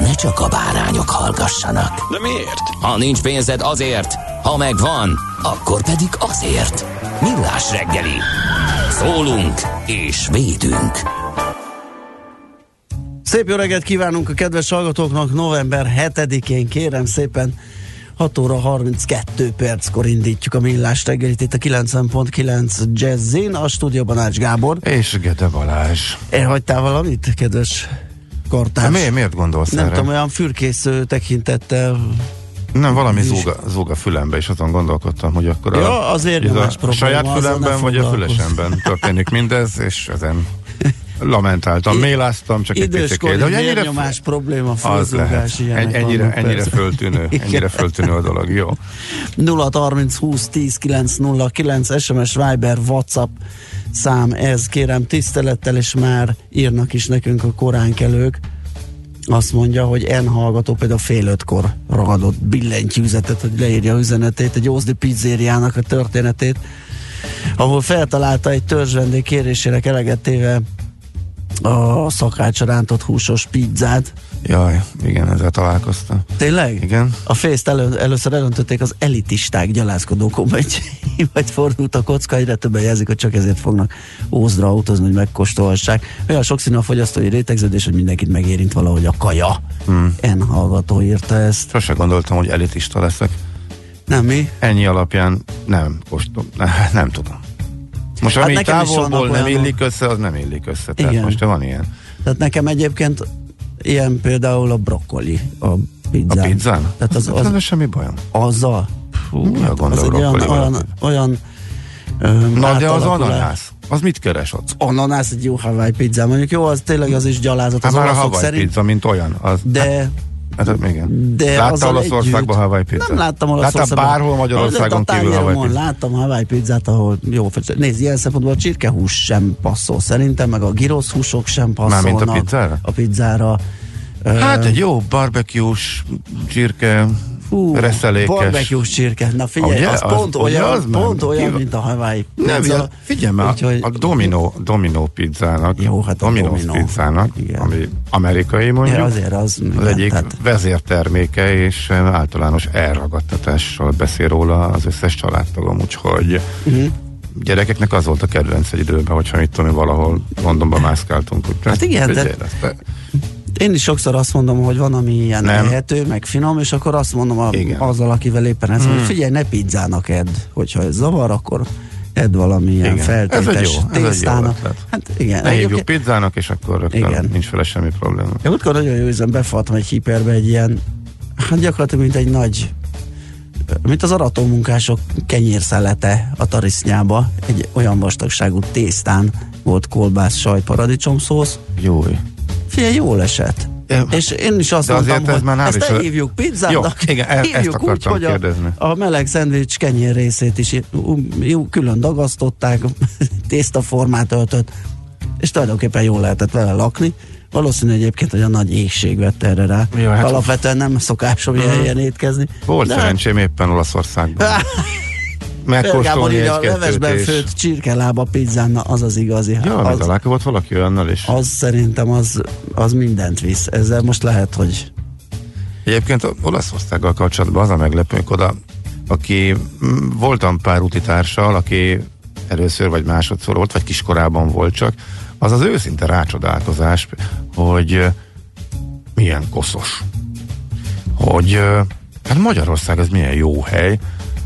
ne csak a bárányok hallgassanak. De miért? Ha nincs pénzed azért, ha megvan, akkor pedig azért. Millás reggeli. Szólunk és védünk. Szép jó reggelt kívánunk a kedves hallgatóknak november 7-én, kérem szépen 6 óra 32 perckor indítjuk a millás reggelit itt a 90.9 Jazzin, a stúdióban Ács Gábor. És Gede Balázs. Elhagytál valamit, kedves kartárs? Miért, miért gondolsz Nem erre? tudom, olyan fürkésző tekintettel. Nem, valami Is. zúg zúg a fülembe, és azon gondolkodtam, hogy akkor Ja, azért ez a probléma, saját fülemben, vagy a fülesemben történik mindez, és ezen lamentáltam, méláztam, csak egy Időskori picit. hogy vérnyomás probléma, az lehet. fölzúgás, ilyenek Egy, ennyire, vannak ennyire föltűnő, ennyire föltűnő a dolog, jó. 0 30 20 10 9 0 9 SMS Viber WhatsApp szám ez kérem tisztelettel és már írnak is nekünk a koránkelők azt mondja, hogy en hallgató például fél ötkor ragadott billentyűzetet, hogy leírja a üzenetét, egy Ózdi pizzériának a történetét, ahol feltalálta egy törzsvendég kérésének eleget téve a szakácsra rántott húsos pizzát. Jaj, igen, ezzel találkoztam. Tényleg? Igen. A fészt elő, először elöntötték az elitisták gyalázkodó majd fordult a kocka, egyre többen jelzik, hogy csak ezért fognak Ózdra autózni, hogy megkóstolhassák. Olyan sokszínű a fogyasztói rétegződés, hogy mindenkit megérint valahogy a kaja. Hmm. En hallgató írta ezt. Sose gondoltam, hogy elitista leszek. Nem mi? Ennyi alapján nem kóstol, ne, nem tudom. Most Hát ami is távolból nem olyanok. illik össze, az nem illik össze. Tehát Igen. most van ilyen. Tehát nekem egyébként ilyen például a brokkoli a A pizzán. pizzán? Tehát az, az, az, az semmi bajom. azzal. Fú, hát az a egy olyan, olyan, olyan ö, Na de az ananász, az mit keres ott? ananász egy jó Hawaii pizza. Mondjuk jó, az tényleg az is gyalázat Hát az már a Hawaii szerint. pizza, mint olyan. Az, De, hát, hát, igen. de Látta Olaszországban Hawaii pizza? Nem láttam Látta Olaszországban. bárhol Magyarországon A kívül Hawaii pizza? Láttam Hawaii pizzát, ahol jó, nézd, ilyen szempontból a csirkehús sem passzol szerintem, meg a gyrosz húsok sem passzolnak. Mármint a pizzára? A pizzára. Hát egy jó barbecue-s csirke Fú, reszelékes. Barbecue csirke. Na figyelj, Ugye? az, Az- pont ugye olyan, az pont olyan, ki- mint a Hawaii Nem, pizza. figyelj, már, Úgyhogy- a Domino, Domino pizzának, Jó, hát a Domino. pizzának, Igen. ami amerikai mondjuk, Ja, azért az, az igen, egyik tehát- vezérterméke, és általános elragadtatással beszél róla az összes családtagom, úgyhogy Mhm. gyerekeknek az volt a kedvenc egy időben, hogyha mit tudom valahol Londonban mászkáltunk. Úgy, Hát igen, de- ezt- Én is sokszor azt mondom, hogy van, ami ilyen Nem. ehető, meg finom, és akkor azt mondom a, Igen. azzal, akivel éppen ez, Hmm. hogy figyelj, ne pizzának edd, hogyha ez zavar, akkor edd valami ilyen Igen. feltétes Ez jó- ez tésztának. ötlet. Hát igen. Ne hívjuk pizzának, és akkor rögtön Igen. nincs vele semmi probléma. Én múltkor nagyon jó üzem, befaltam egy hiperbe egy ilyen, hát gyakorlatilag mint egy nagy, mint az aratómunkások kenyérszelete a tarisznyába, egy olyan vastagságú tésztán volt kolbász, sajt, paradicsomszósz. Jó. Figyelj, jól esett. És én is azt De mondtam, ez hogy ezt ne a- hívjuk pizzának, Jó, igen, e- ezt hívjuk úgy, akartam hogy a, kérdezni. a meleg szendvics kenyér részét is jó, külön dagasztották, tésztaformát öltött, és tulajdonképpen jól lehetett vele lakni. Valószínű egyébként, hogy a nagy égség vett erre rá. Jó, hát- Alapvetően nem szokásom ilyen helyen étkezni. Volt De- szerencsém éppen Olaszországban. Megkóstolni így a levesben és... főtt csirkelába pizzán, az az igazi. Ja, az, találkozott valaki olyannal is. az szerintem az, az mindent visz. Ezzel most lehet, hogy Egyébként Olaszországgal kapcsolatban az a meglepő, hogy oda, aki mm, voltam pár utitársal, aki először vagy másodszor volt, vagy kiskorában volt csak, az az őszinte rácsodálkozás, hogy milyen koszos. hogy hát Magyarország az milyen jó hely,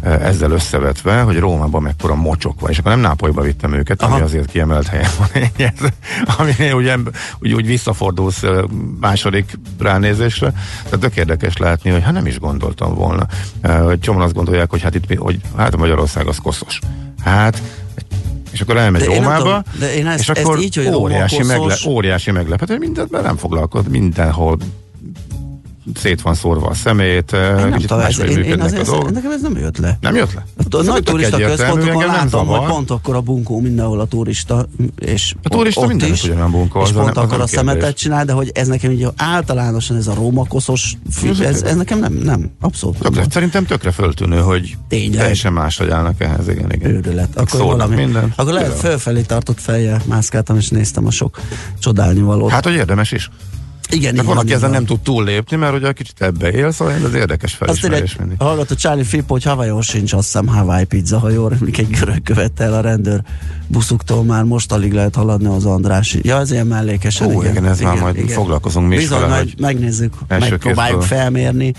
ezzel összevetve, hogy Rómában mekkora mocsok van, és akkor nem Nápolyba vittem őket, Aha. ami azért kiemelt helyen van, Ez, ami ugye úgy, úgy visszafordulsz második ránézésre, tehát tök érdekes látni, hogy hát nem is gondoltam volna. Hogy csomóan azt gondolják, hogy hát itt, hogy hát a Magyarország az koszos. Hát és akkor elmegy De Rómába, tudom, de én ezt- és ezt akkor így, hogy óriási, megle, óriási meglepetés, mindenben nem foglalkoz, mindenhol szét van szórva a szemét, Én nem kicsit ez, máshogy én, én működnek a dolgok. nekem ez nem jött le. Nem jött le? A nagy turista központokon látom, hogy pont akkor a bunkó mindenhol a turista, és A turista ott mindenütt is, ugyanolyan bunkó, és az pont az akkor a szemetet csinál, de hogy ez nekem így általánosan ez a rómakoszos, fi- ez, ez nekem nem, nem, abszolút nem Tökre, szerintem tökre föltűnő, hogy Tényleg? teljesen máshogy állnak ehhez, igen, igen. őrület. Akkor valami, minden. akkor lehet fölfelé tartott fejjel mászkáltam, és néztem a sok csodálni valót. Hát, hogy érdemes is. Igen, így van, aki ezen nem tud túllépni, mert ugye kicsit ebbe él, szóval ez érdekes Azt írja, felismerés mindig. hallgató Charlie Filippo, hogy Havajon sincs, azt hiszem Hawaii pizza, ha jól emlék, egy görög követte el a rendőr buszuktól, már most alig lehet haladni az Andrási. Ja, ez ilyen mellékesen. Ó, igen, ez már majd foglalkozunk mi is Bizony, vele, majd megnézzük, megpróbáljuk felmérni,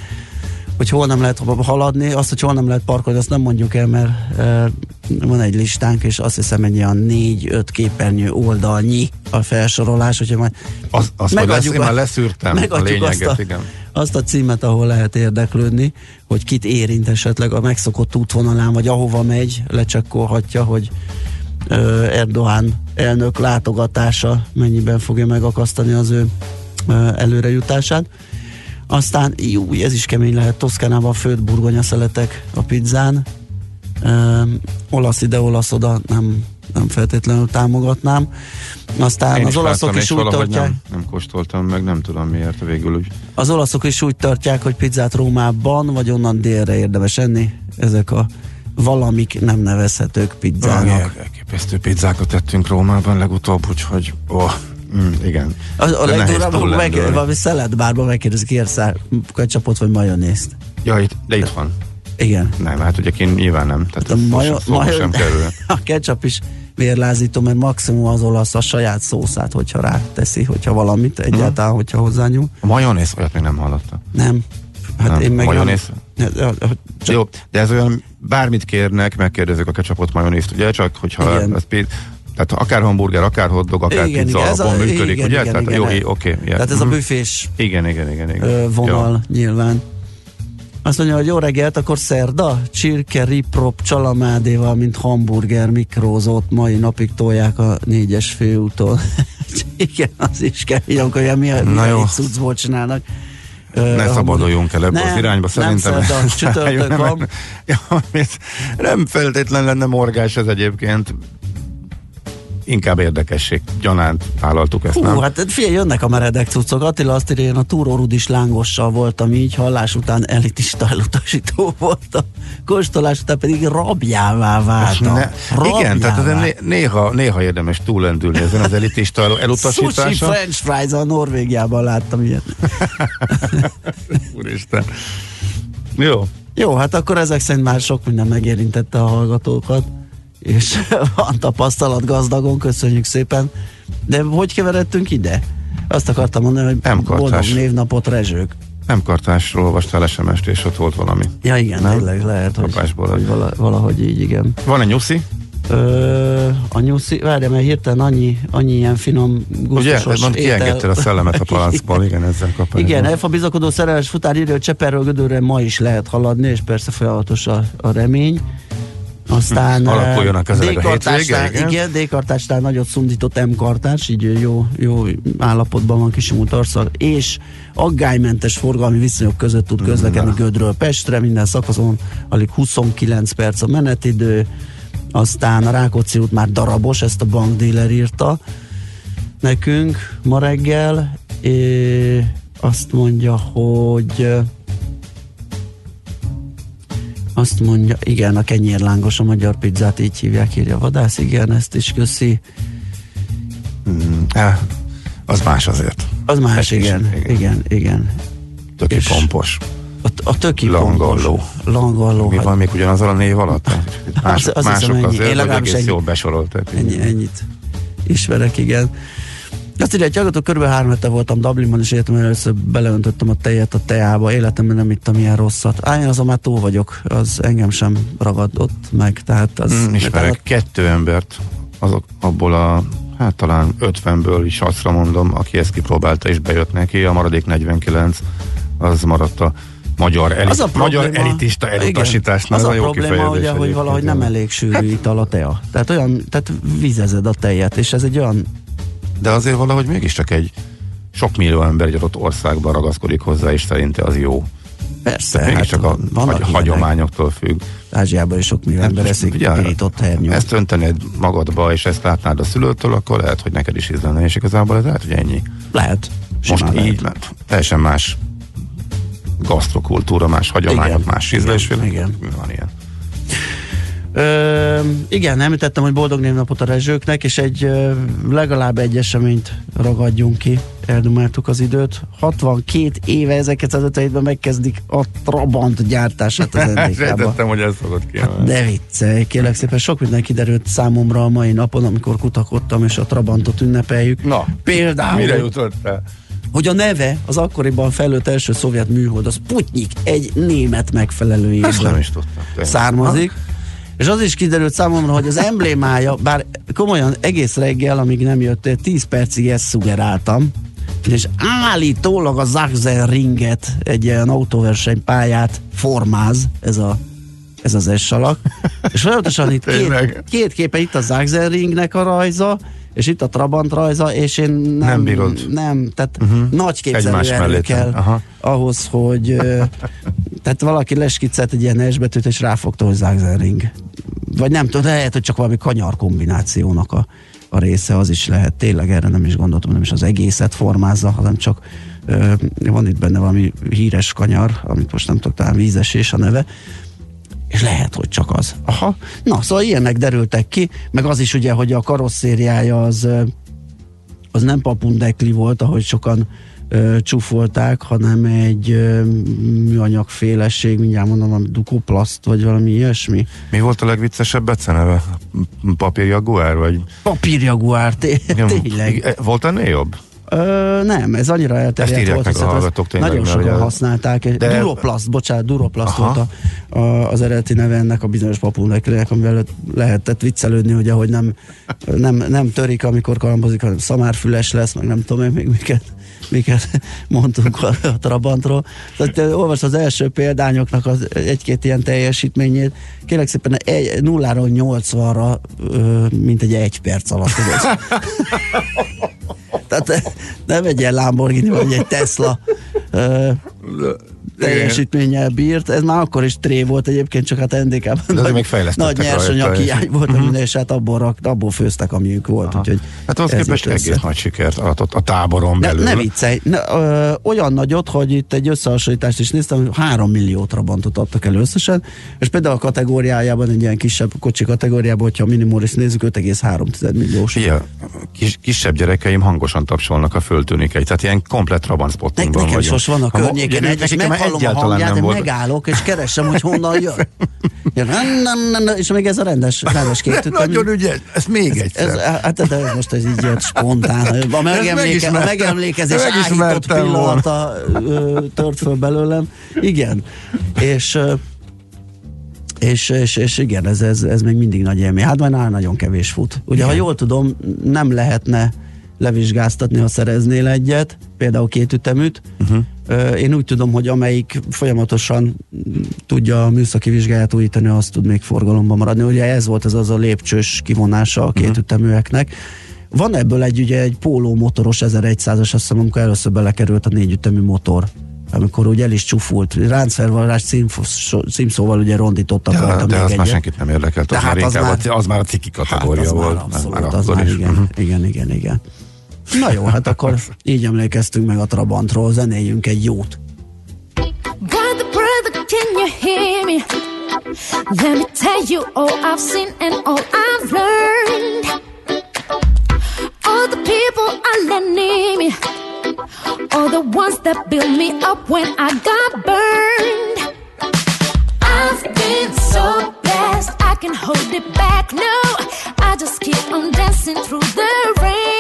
hogy hol nem lehet haladni, azt, hogy hol nem lehet parkolni, azt nem mondjuk el, mert e, van egy listánk, és azt hiszem egy olyan négy-öt képernyő oldalnyi a felsorolás, hogyha majd Az, azt majd lesz, én már leszűrtem a megadjuk lényeget, azt a, igen. azt a címet, ahol lehet érdeklődni, hogy kit érint esetleg a megszokott útvonalán, vagy ahova megy, lecsekkolhatja, hogy ö, Erdoğan elnök látogatása mennyiben fogja megakasztani az ő ö, előrejutását. Aztán, jó, ez is kemény lehet, Toszkánában főtt burgonya szeletek a pizzán, ö, olasz ide, olasz oda, nem, nem feltétlenül támogatnám. Aztán Én az is olaszok is úgy tartják, nem, nem kóstoltam meg, nem tudom miért végül úgy. az olaszok is úgy tartják, hogy pizzát Rómában, vagy onnan délre érdemes enni. Ezek a valamik nem nevezhetők pizzának. Elképesztő pizzákat tettünk Rómában legutóbb, úgyhogy oh, mm, igen. A, a legdurvább, meg, túllendülni. valami szeletbárban megkérdezik, kérsz ketchupot vagy majonézt? Ja, itt, de itt van. Igen. Nem, hát ugye kint nyilván nem. Tehát A, ez majo, majo, szóba sem kerül. a ketchup is vérlázító, mert maximum az olasz a saját szószát, hogyha ráteszi, hogyha valamit, egyáltalán, hogyha hozzányúl. A majonéz, olyat még nem hallottam. Nem. Hát Nem, én meg majonéz? Nem, csak Jó, de ez olyan, bármit kérnek, megkérdezik a ketchupot, majonézt, ugye? Csak hogyha ez tehát akár hamburger, akár hotdog, akár Igen, pizza igen, ez a- működik, igen, ugye? igen, tehát igen, jó, oké. Okay, Tehát ez a büfés Igen, igen, igen. igen. ö, vonal Jó. nyilván. Azt mondja, hogy jó reggelt, akkor szerda, csirke, riprop, csalamádéval, mint hamburger, mikrózót, mai napig tolják a négyes főúton. Igen, az is kemény, amikor ilyen mi, Na mi jó. egy cuccból csinálnak. Ne a szabaduljunk el ebbe Nem, az irányba, nem szerintem. szerda, csütörtök Nem, van. Ja, ez nem feltétlen lenne morgás ez egyébként. Inkább érdekesség. Gyanánt vállaltuk ezt, Hú, nem? hát figyelj, jönnek a meredek cuccok. Attila azt írja, én a túró rudis lángossal voltam így, hallás után elitista elutasító volt a kóstolás után pedig rabjává váltam. Ne, igen, tehát né- néha, néha érdemes túlendülni ezen az elitista el- Sushi elutasításon. French fries a Norvégiában láttam ilyet. Úristen. Jó. Jó, hát akkor ezek szerint már sok minden megérintette a hallgatókat, és van tapasztalat gazdagon, köszönjük szépen. De hogy keveredtünk ide? Azt akartam mondani, hogy Nem boldog névnapot rezsők. Nem kartásról olvastál SMS-t, és ott volt valami. Ja igen, Nem? tényleg lehet, hogy, Kapásból. hogy vala, valahogy így, igen. Van egy nyuszi? Ö, a nyuszi, várj, mert hirtelen annyi, annyi ilyen finom, Ugye? gusztusos Mond, kiengedted a szellemet a palackból, igen, ezzel kapásból. Igen, Elfa bizakodó szerelmes futár írja, hogy Cseperről Gödörre ma is lehet haladni, és persze folyamatos a, a remény. Aztán Hm, Alakuljon a eh, a hétvége, igen. D-kartásnál nagyot szundított M-kartás, így jó, jó állapotban van Kisimú Tarszal, és aggálymentes forgalmi viszonyok között tud közlekedni Gödről Pestre, minden szakaszon alig 29 perc a menetidő, aztán a Rákóczi út már darabos, ezt a bankdíler írta nekünk ma reggel, é, azt mondja, hogy azt mondja, igen, a kenyérlángos, a magyar pizzát így hívják, írja Vadász, igen, ezt is köszi. Mm, eh, az más azért. Az más, Egy kis- igen, igen, igen, igen. Töki És- pompos. A, a töki Langalló. pontos. Langalló. Mi hát van még ugyanazzal a név alatt? Mások, azt hiszem, mások ennyi. Én azért, vagy legalábbis ennyi. jól besorolták. Ennyi, ennyit ismerek, igen. Azt írja, hogy hallgató, kb. három hete voltam Dublinban, és életemben először beleöntöttem a tejet a teába, életemben nem ittam ilyen rosszat. Á, én azon már túl vagyok, az engem sem ragadott meg, tehát az... Mm, ismerek tehát, kettő embert, azok abból a hát talán 50-ből is azt mondom, aki ezt kipróbálta és bejött neki, a maradék 49 az maradt a magyar, elit, az a probléma, magyar elitista elutasításnál. Az a, a jó probléma, ugye, hogy valahogy nem elég sűrű ital a tea. Tehát olyan, tehát vizezed a tejet, és ez egy olyan... De azért valahogy mégiscsak egy sok millió ember egy adott országban ragaszkodik hozzá, és szerinte az jó. Persze. Hát csak a hagy, hagyományoktól függ. Ázsiában is sok millió ember eszik pirított hernyót. Ezt öntenéd magadba, és ezt látnád a szülőtől, akkor lehet, hogy neked is ízlene, és igazából ez lehet, hogy ennyi. Lehet. Most lehet. így, mert teljesen más gasztrokultúra, más hagyományok, igen, más ízlésvilág. Igen. Van ilyen. Ö, igen, említettem, hogy boldog névnapot a rezsőknek, és egy legalább egy eseményt ragadjunk ki. Eldumeltuk az időt. 62 éve 1957-ben megkezdik a Trabant gyártását az. Sejtettem, hogy ez szokott hát De viccelj, kérlek szépen, sok minden kiderült számomra a mai napon, amikor kutakodtam, és a Trabantot ünnepeljük. Na, Például, mire jutottál? hogy a neve az akkoriban fejlődött első szovjet műhold, az Putnyik, egy német megfelelő évből nem is tudtam. származik. Ha? És az is kiderült számomra, hogy az emblémája, bár komolyan egész reggel, amíg nem jöttél, 10 percig ezt szugeráltam, és állítólag a Zachsen ringet, egy ilyen autóversenypályát formáz ez a ez az S. És folyamatosan itt két, két képe, itt a Zachsen ringnek a rajza, és itt a Trabant rajza, és én nem, nem bírod. Nem, tehát uh-huh. nagy képzelő kell Aha. ahhoz, hogy tehát valaki leskiccelt egy ilyen S betűt, és ráfogta, hogy Zagzering. Vagy nem tudom, lehet, hogy csak valami kanyar kombinációnak a, a része, az is lehet. Tényleg erre nem is gondoltam, nem is az egészet formázza, hanem csak ö, van itt benne valami híres kanyar, amit most nem tudok, talán vízesés a neve, és lehet, hogy csak az. Aha. Na, szóval ilyenek derültek ki, meg az is ugye, hogy a karosszériája az, az nem papundekli volt, ahogy sokan ö, csúfolták, hanem egy ö, műanyagfélesség, mindjárt mondom, valami dukoplaszt, vagy valami ilyesmi. Mi volt a legviccesebb beceneve? Papírjaguár, vagy? Papírjaguár, té- tényleg. Volt ennél jobb? Ö, nem, ez annyira elterjedt volt, meg a hallgatók tényleg, nagyon sokan ugye... használták. De... Duroplast, bocsánat, Duroplast volt a, a, az eredeti neve ennek a bizonyos papulneklének, amivel lehetett viccelődni, ugye, hogy nem, nem, nem törik, amikor kalambozik, hanem szamárfüles lesz, meg nem tudom én még miket miket mondtunk a, a Trabantról. Tehát olvas az első példányoknak az egy-két ilyen teljesítményét. Kérlek szépen egy, nulláról 80-ra, mint egy egy perc alatt. Tehát nem egy ilyen Lamborghini, vagy egy Tesla teljesítménnyel bírt. Ez már akkor is tré volt egyébként, csak hát NDK-ban nagy, még nagy nyersanyag hiány volt, uh-huh. és hát abból, rak, abból főztek, amiük volt. Úgyhogy hát az képest egész nagy sikert adott a táboron belül. Ne, ne viccelj, ne, ö, olyan nagyot, hogy itt egy összehasonlítást is néztem, hogy 3 millió trabantot adtak el összesen, és például a kategóriájában, egy ilyen kisebb kocsi kategóriában, hogyha a Minimoris nézzük, 5,3 milliós. Igen, kis, kisebb gyerekeim hangosan tapsolnak a föltűnikei, tehát ilyen komplet trabant spottingban Nekem is most van a környéken, egy, meghallom a hangját, de megállok, és keresem, hogy honnan jön. És még ez a rendes, rendes két Nagyon ügyes, ez még egyszer. Ez, hát de ez most ez így jött spontán. A, megemléke, a megemlékezés áhított pillanata tört föl belőlem. Igen. És és, és, és igen, ez, ez, ez még mindig nagy élmény. Hát már nagyon kevés fut. Ugye, igen. ha jól tudom, nem lehetne levizsgáztatni, ha szereznél egyet, például két üteműt. Uh-huh. Én úgy tudom, hogy amelyik folyamatosan tudja a műszaki vizsgáját újítani, azt tud még forgalomban maradni. Ugye ez volt ez az a lépcsős kivonása a két uh-huh. üteműeknek. Van ebből egy, ugye egy póló motoros 1100-as, azt hiszem, amikor először belekerült a négy ütemű motor amikor ugye el is csufult, ráncfelvarrás címszóval ugye rondítottak de, rajta de még az egyet. már senkit nem érdekelt, az, már az, már, az már a ciki kategória hát az volt. Már abszolút, már az már igen, uh-huh. igen, igen, igen. Na jó, hát akkor így emlékeztünk meg a Trabantról, zenéljünk egy jót. God the brother, can you hear me? Let me tell you all I've seen and all I've learned. All the people are letting me All the ones that built me up when I got burned. I've been so blessed, I can hold it back. No, I just keep on dancing through the rain.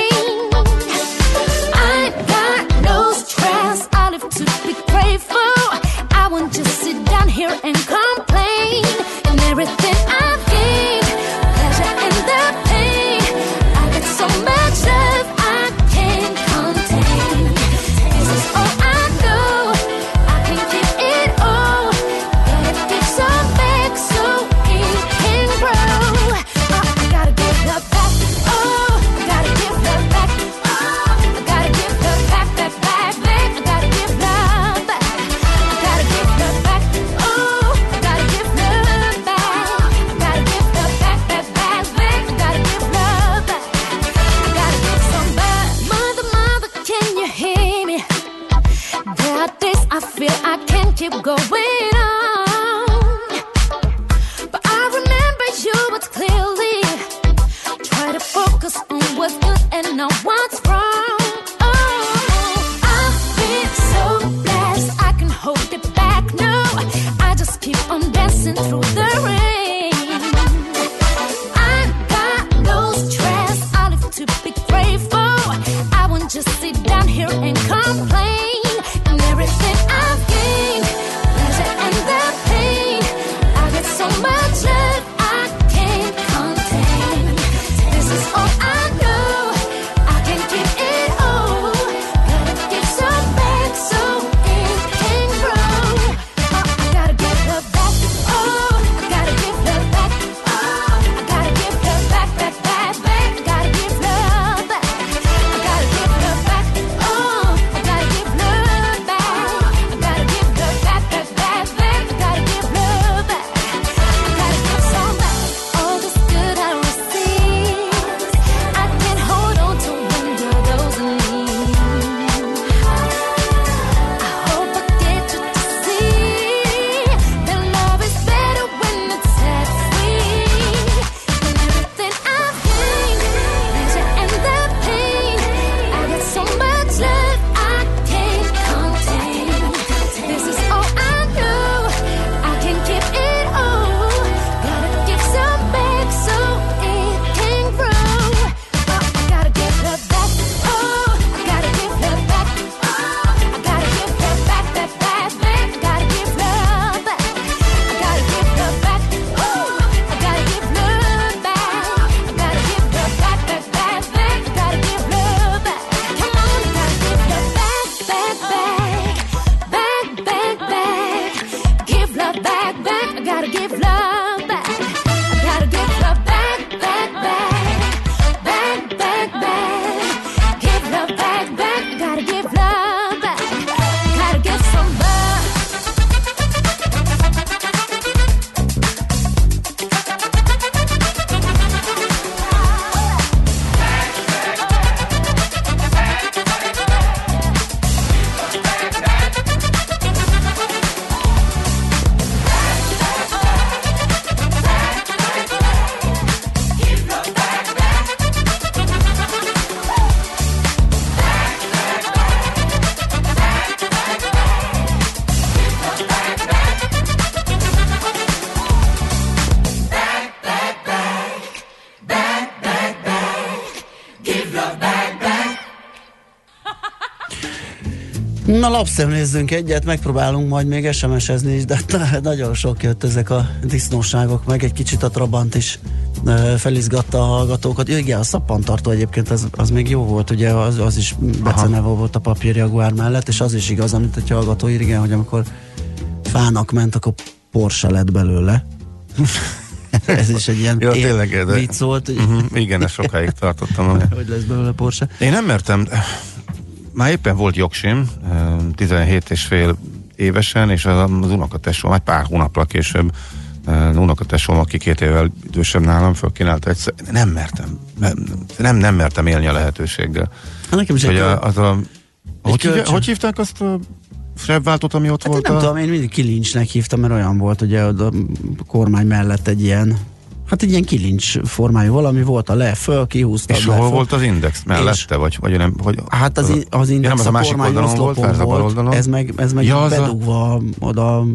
Na lapszemlézzünk egyet, megpróbálunk majd még SMS-ezni is, de nagyon sok jött ezek a disznóságok, meg egy kicsit a Trabant is felizgatta a hallgatókat. Ja, igen, a szappantartó egyébként az, az még jó volt, ugye az, az is beceneve volt a papírjaguár mellett, és az is igaz, amit egy hallgató ír, igen, hogy amikor fának ment, akkor Porsche lett belőle. Ez is egy ilyen Ja, tényleg, de- vicc volt, Uh-huh, igen, ezt sokáig tartottam. hogy lesz belőle Porsche. Én nem mertem, már éppen volt jogsim, 17 és fél évesen, és az, az unokatesóm, egy pár hónappal később, unokatesóm, aki két évvel idősebb nálam, fölkínálta egyszer, nem mertem, nem, nem, nem mertem élni a lehetőséggel. Hát nekem is Hogy a, az a, hogy, kölcsön. hogy hívták azt a sebváltót, ami ott Hát volt? nem a... tudom, én mindig kilincsnek hívtam, mert olyan volt, ugye a kormány mellett egy ilyen, hát egy ilyen kilincs formájú valami volt, a le, föl, kihúztad És hol föl. volt az index? Mellette? Vagy, vagy nem? Hogy, Hát az, az ja, index nem, az a, a másik oldalon volt, volt, oldalon. ez meg, ez meg Ja, ja, az a- bedugva oda.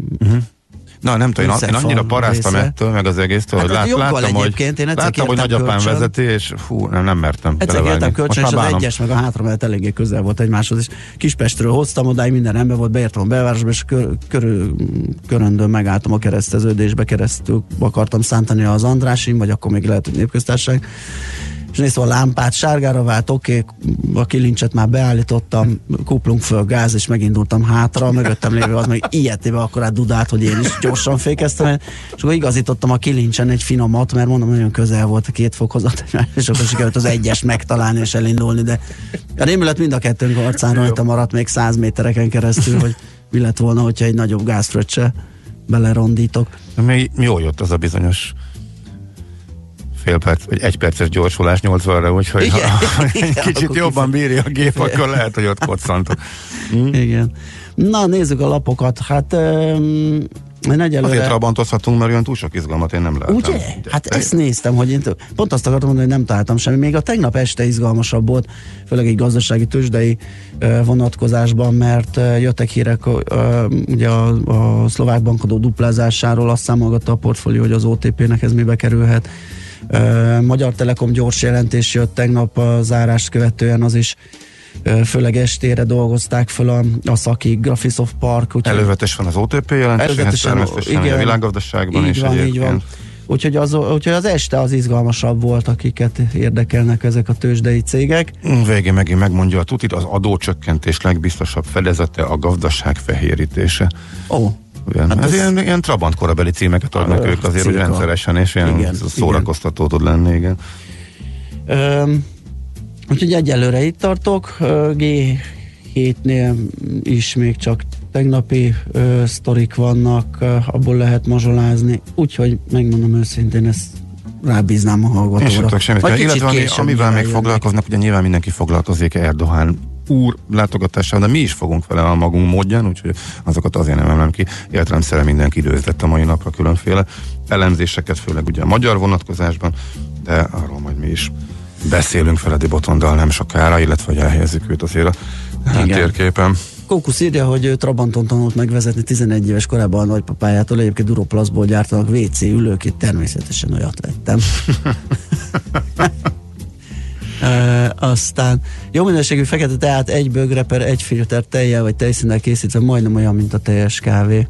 Na nem tudom, én, én annyira paráztam része. ettől, meg az egésztől, Hát hogy lát, láttam, hogy, én láttam, hogy nagyapám kölcsön. vezeti, és fú, nem, nem mertem Egyszer kértem kölcsön, és az egyes meg a hátra mellett eléggé közel volt egymáshoz, és Kispestről hoztam odáig, minden rendben volt, beértem a belvárosba, és kör, körül, köröndön megálltam a kereszteződésbe, keresztül akartam szántani az Andrásin, vagy akkor még lehet, hogy népköztársaság, és nézd, a lámpát sárgára vált, oké, okay, a kilincset már beállítottam, kuplunk föl gáz, és megindultam hátra, a mögöttem lévő az meg ilyetébe akkor át dudált, hogy én is gyorsan fékeztem, és akkor igazítottam a kilincsen egy finomat, mert mondom, nagyon közel volt a két fokozat, és akkor sikerült az egyes megtalálni és elindulni, de a rémület mind a kettőnk arcán rajta maradt még száz métereken keresztül, hogy mi lett volna, hogyha egy nagyobb gázfröccse belerondítok. Mi, mi jól jött az a bizonyos fél perc, vagy egy perces gyorsulás 80-ra, úgyhogy Igen, ha igen, egy kicsit jobban bírja a gép, akkor lehet, hogy ott koccantok. Igen. Na, nézzük a lapokat. Hát um, én egyelőre... Azért rabantozhatunk, mert olyan túl sok izgalmat én nem látom. Ugye? Hát ezt néztem, hogy én pont azt akartam mondani, hogy nem találtam semmi. Még a tegnap este izgalmasabb volt, főleg egy gazdasági tőzsdei vonatkozásban, mert jöttek hírek ugye a, a szlovák bankadó duplázásáról, azt számolgatta a portfólió, hogy az OTP-nek ez mibe kerülhet. Magyar Telekom gyors jelentés jött tegnap a zárást követően, az is főleg estére dolgozták föl a, a szakik, Graphisoft Park. úgyhogy- Elővetes van az OTP jelentéséhez, Előzetesen, természetesen igen. a világgazdaságban így is van, egyébként. így van. Úgyhogy az, úgyhogy az este az izgalmasabb volt, akiket érdekelnek ezek a tőzsdei cégek. Végén megint megmondja a tutit, az adócsökkentés legbiztosabb fedezete a gazdaság fehérítése. Ó, Igen, Hát hát ez, ez- ilyen, ilyen Trabant korabeli címeket adnak Ah, ők azért, hogy rendszeresen, és ilyen Igen, szórakoztató tud lenni, igen. Öm, úgyhogy egyelőre itt tartok. Ö, G7-nél is még csak tegnapi ö, sztorik vannak, ö, abból lehet mazsolázni. Úgyhogy megmondom őszintén, ezt rábíznám a Én sem hallgatóra. tudok semmit. Illetve ami, amivel még jönnek. foglalkoznak, ugye nyilván mindenki foglalkozik Erdoğan úr látogatásával, de mi is fogunk vele a magunk módján, úgyhogy azokat azért nem emelem ki. Értelemszerűen mindenki időzített a mai napra különféle elemzéseket, főleg ugye a magyar vonatkozásban, de arról majd mi is beszélünk Feledi Botondal nem sokára, illetve hogy elhelyezzük őt azért a térképen. Kókusz írja, hogy Trabanton tanult megvezetni 11 éves korában a nagypapájától, egyébként Duroplaszból gyártanak WC ülők, itt természetesen olyat vettem. Uh, aztán jó minőségű fekete teát egy bögre per egy filter tejjel vagy tejszínnel készítve majdnem olyan, mint a teljes kávé.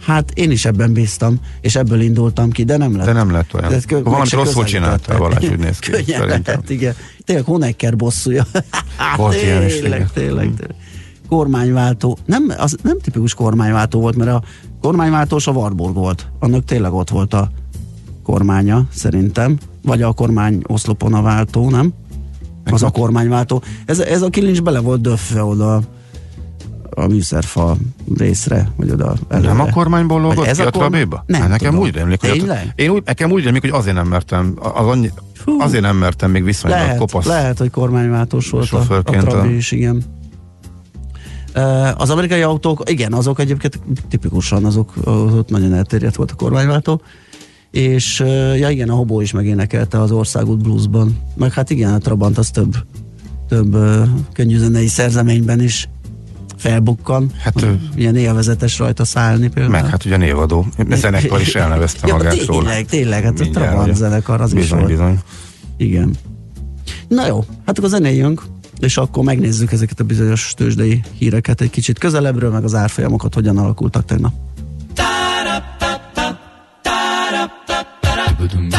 Hát én is ebben bíztam, és ebből indultam ki, de nem lett. De nem lett olyan. Tehát kö- Valamit rosszul csináltál, Balázs, úgy néz ki. Könnyen lehet, igen. Tényleg Honecker bosszúja. Volt ilyen is, tényleg, tényleg, tényleg. Kormányváltó. Nem, az nem tipikus kormányváltó volt, mert a kormányváltós a Warburg volt. Annak tényleg ott volt a kormánya, szerintem. Vagy a kormány oszlopon a váltó, nem? Az a kormányváltó. Ez, ez a kilincs bele volt döfve oda a műszerfa részre, vagy oda előre. Nem a kormányból lógott ez ki a trabéba? Nem Hát nekem tudom. úgy rémlik, hogy Tényleg? ott, én úgy, nekem úgy rémlik, hogy azért nem mertem, az annyi, Fú. azért nem mertem még viszonylag Lehet, kopasz. lehet, hogy kormányváltós volt a, a Trabi is, igen. Az amerikai autók, igen, azok egyébként tipikusan, azok az ott nagyon elterjedt volt a kormányváltó, és ja igen, a Hobó is megénekelte az Országút Bluesban, meg hát igen, a Trabant az több, több könnyűzenei szerzeményben is felbukkan. Hát, ilyen élvezetes rajta szállni például. Meg hát ugye névadó. A zenekar is elnevezte ja, magát tényleg, róla. tényleg, hát a Mindjárt, Trabant ugye. zenekar az is bizony, volt. bizony. Igen. Na jó, hát akkor zenéljünk, és akkor megnézzük ezeket a bizonyos tőzsdei híreket egy kicsit közelebbről, meg az árfolyamokat hogyan alakultak tegnap. dum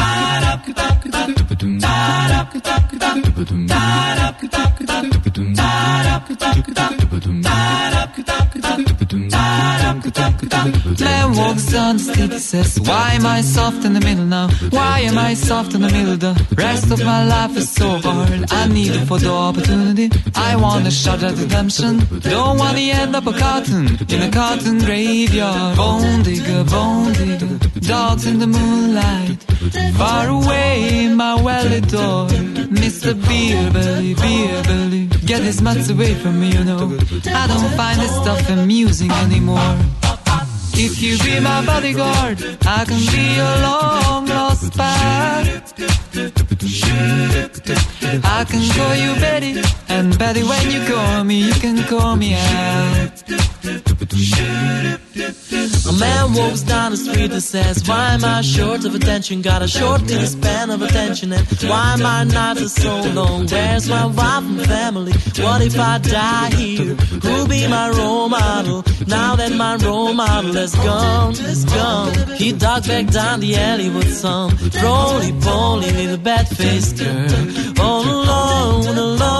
Man walks on the street, says, Why am I soft in the middle now? Why am I soft in the middle? The rest of my life is so hard. I need for the opportunity. I want a shot at redemption. Don't want to end up a cotton in a cotton graveyard. Bone digger, bone digger, dogs in the moonlight. Far away, my well adored Mr. Beer Belly, Beer Belly. Get his mutts away from me, you know. I don't find this stuff amusing anymore. If you be my bodyguard, I can be your long lost pal. I can call you Betty, and Betty, when you call me, you can call me out. A man walks down the street and says, Why am I short of attention? Got a short span of attention, and why am I not so long? Where's my wife and family? What if I die here? Who'll be my role model? Now that my role model is gone, is gone. He dug back down the alley with some roly poly little bad faced girl. All alone, alone,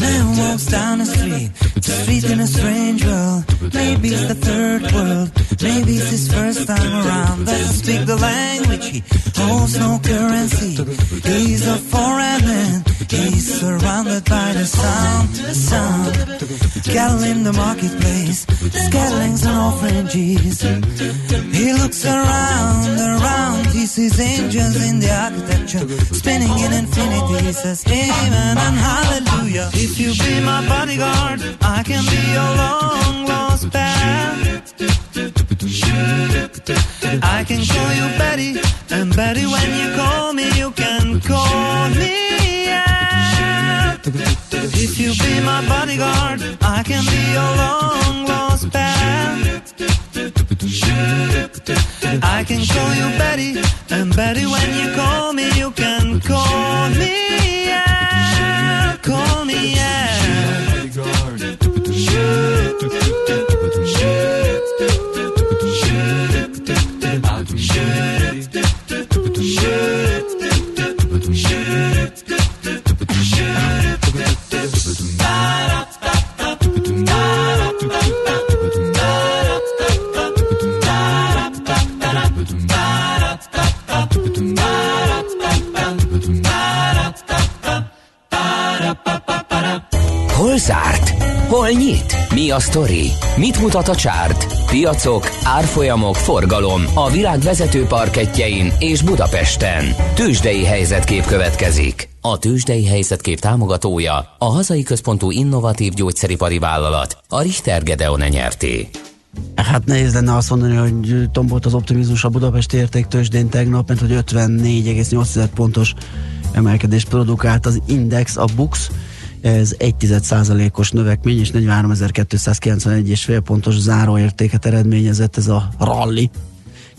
Man walks down the street, street in a strange world. Maybe it's the third world, maybe it's his first time around. Doesn't speak the language, he holds no currency. He's a foreign man, he's surrounded by the sound, the sound. Cattle in the marketplace, scatterings and orphanages. He looks around, around, he sees angels in the architecture, spinning in infinity. He says, Amen and Hallelujah. If you be my bodyguard, I can be your long lost pal. I can call you Betty, and Betty, when you call me, you can call me. If you be my bodyguard, I can be your long lost pal. I can call you Betty, and Betty, when you call me, you can call me zárt? Hol nyit? Mi a sztori? Mit mutat a csárt? Piacok, árfolyamok, forgalom a világ vezető parketjein és Budapesten. Tősdei helyzetkép következik. A Tősdei helyzetkép támogatója a hazai központú innovatív gyógyszeripari vállalat, a Richter Gedeon nyerté. Hát nehéz lenne azt mondani, hogy tombolt az optimizmus a Budapesti értéktősdén tegnap, mert hogy 54,8 pontos emelkedést produkált az Index, a Bux, ez 1% os növekmény és 43.291,5 pontos záróértéket eredményezett ez a rally.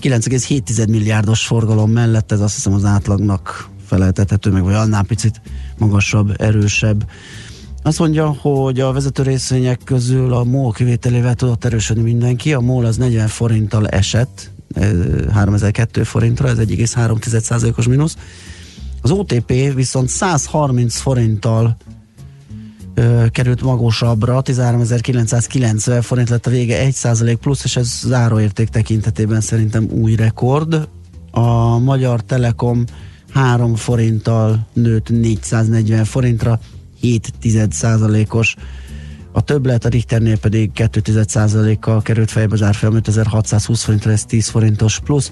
9,7 milliárdos forgalom mellett ez azt hiszem az átlagnak feleltethető meg, vagy annál picit magasabb, erősebb. Azt mondja, hogy a vezető részvények közül a MOL kivételével tudott erősödni mindenki. A MOL az 40 forinttal esett, eh, 3002 forintra, ez 1,3%-os mínusz. Az OTP viszont 130 forinttal ö, került magasabbra, 13.990 forint lett a vége, 1% plusz, és ez záróérték tekintetében szerintem új rekord. A Magyar Telekom 3 forinttal nőtt 440 forintra, 7 os a többlet a Richternél pedig 2% kal került fejbe az árfolyam 5620 forintra, ez 10 forintos plusz.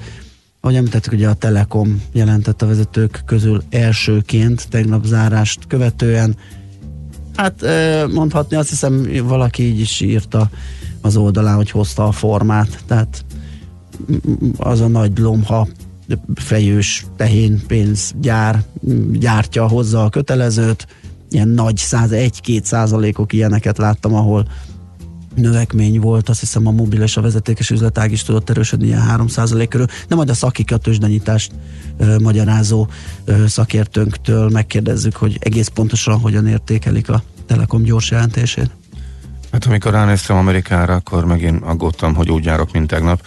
Ahogy említettük, ugye a Telekom jelentett a vezetők közül elsőként tegnap zárást követően. Hát mondhatni, azt hiszem valaki így is írta az oldalán, hogy hozta a formát, tehát az a nagy lomha fejős tehén pénzgyár gyártja, hozza a kötelezőt, ilyen nagy 101-2 százalékok ilyeneket láttam, ahol növekmény volt, azt hiszem a mobil és a vezetékes üzletág is tudott erősödni ilyen 3 százalék körül, de majd a szakik a tőzsdenyítást ö, magyarázó ö, szakértőnktől megkérdezzük, hogy egész pontosan hogyan értékelik a Telekom gyors jelentését. Hát amikor ránéztem Amerikára, akkor megint aggódtam, hogy úgy járok, mint tegnap.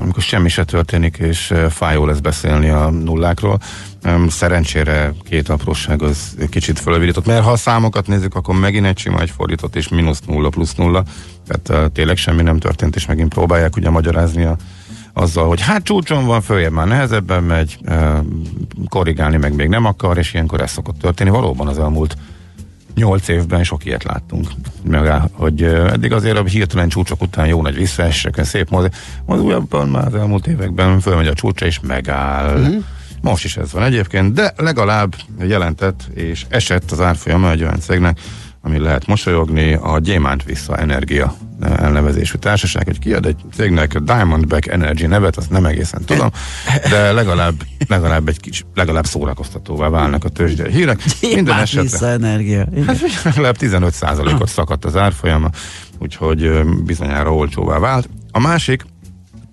Amikor semmi se történik, és fájó lesz beszélni a nullákról. Szerencsére két apróság az kicsit fölövidított, mert ha a számokat nézzük, akkor megint egy sima egy fordított, és mínusz nulla, plusz nulla. Tehát tényleg semmi nem történt, és megint próbálják ugye magyarázni a, azzal, hogy hát csúcson van, följebb már nehezebben megy, korrigálni meg még nem akar, és ilyenkor ez szokott történni. Valóban az elmúlt nyolc évben sok ilyet láttunk. Meg, hogy eddig azért a hirtelen csúcsok után jó nagy visszaeséseken szép mozi, az újabban már az elmúlt években fölmegy a csúcsa és megáll. Mm-hmm. Most is ez van egyébként, de legalább jelentett és esett az árfolyama egy olyan cégnek, ami lehet mosolyogni, a Gyémánt Vissza Energia elnevezésű társaság, hogy kiad egy cégnek a Diamondback Energy nevet, azt nem egészen tudom, de legalább, legalább egy kis, legalább szórakoztatóvá válnak a tőzsdei hírek. Minden esetre, visszaenergia. Igen. hát legalább 15%-ot szakadt az árfolyama, úgyhogy ö, bizonyára olcsóvá vált. A másik,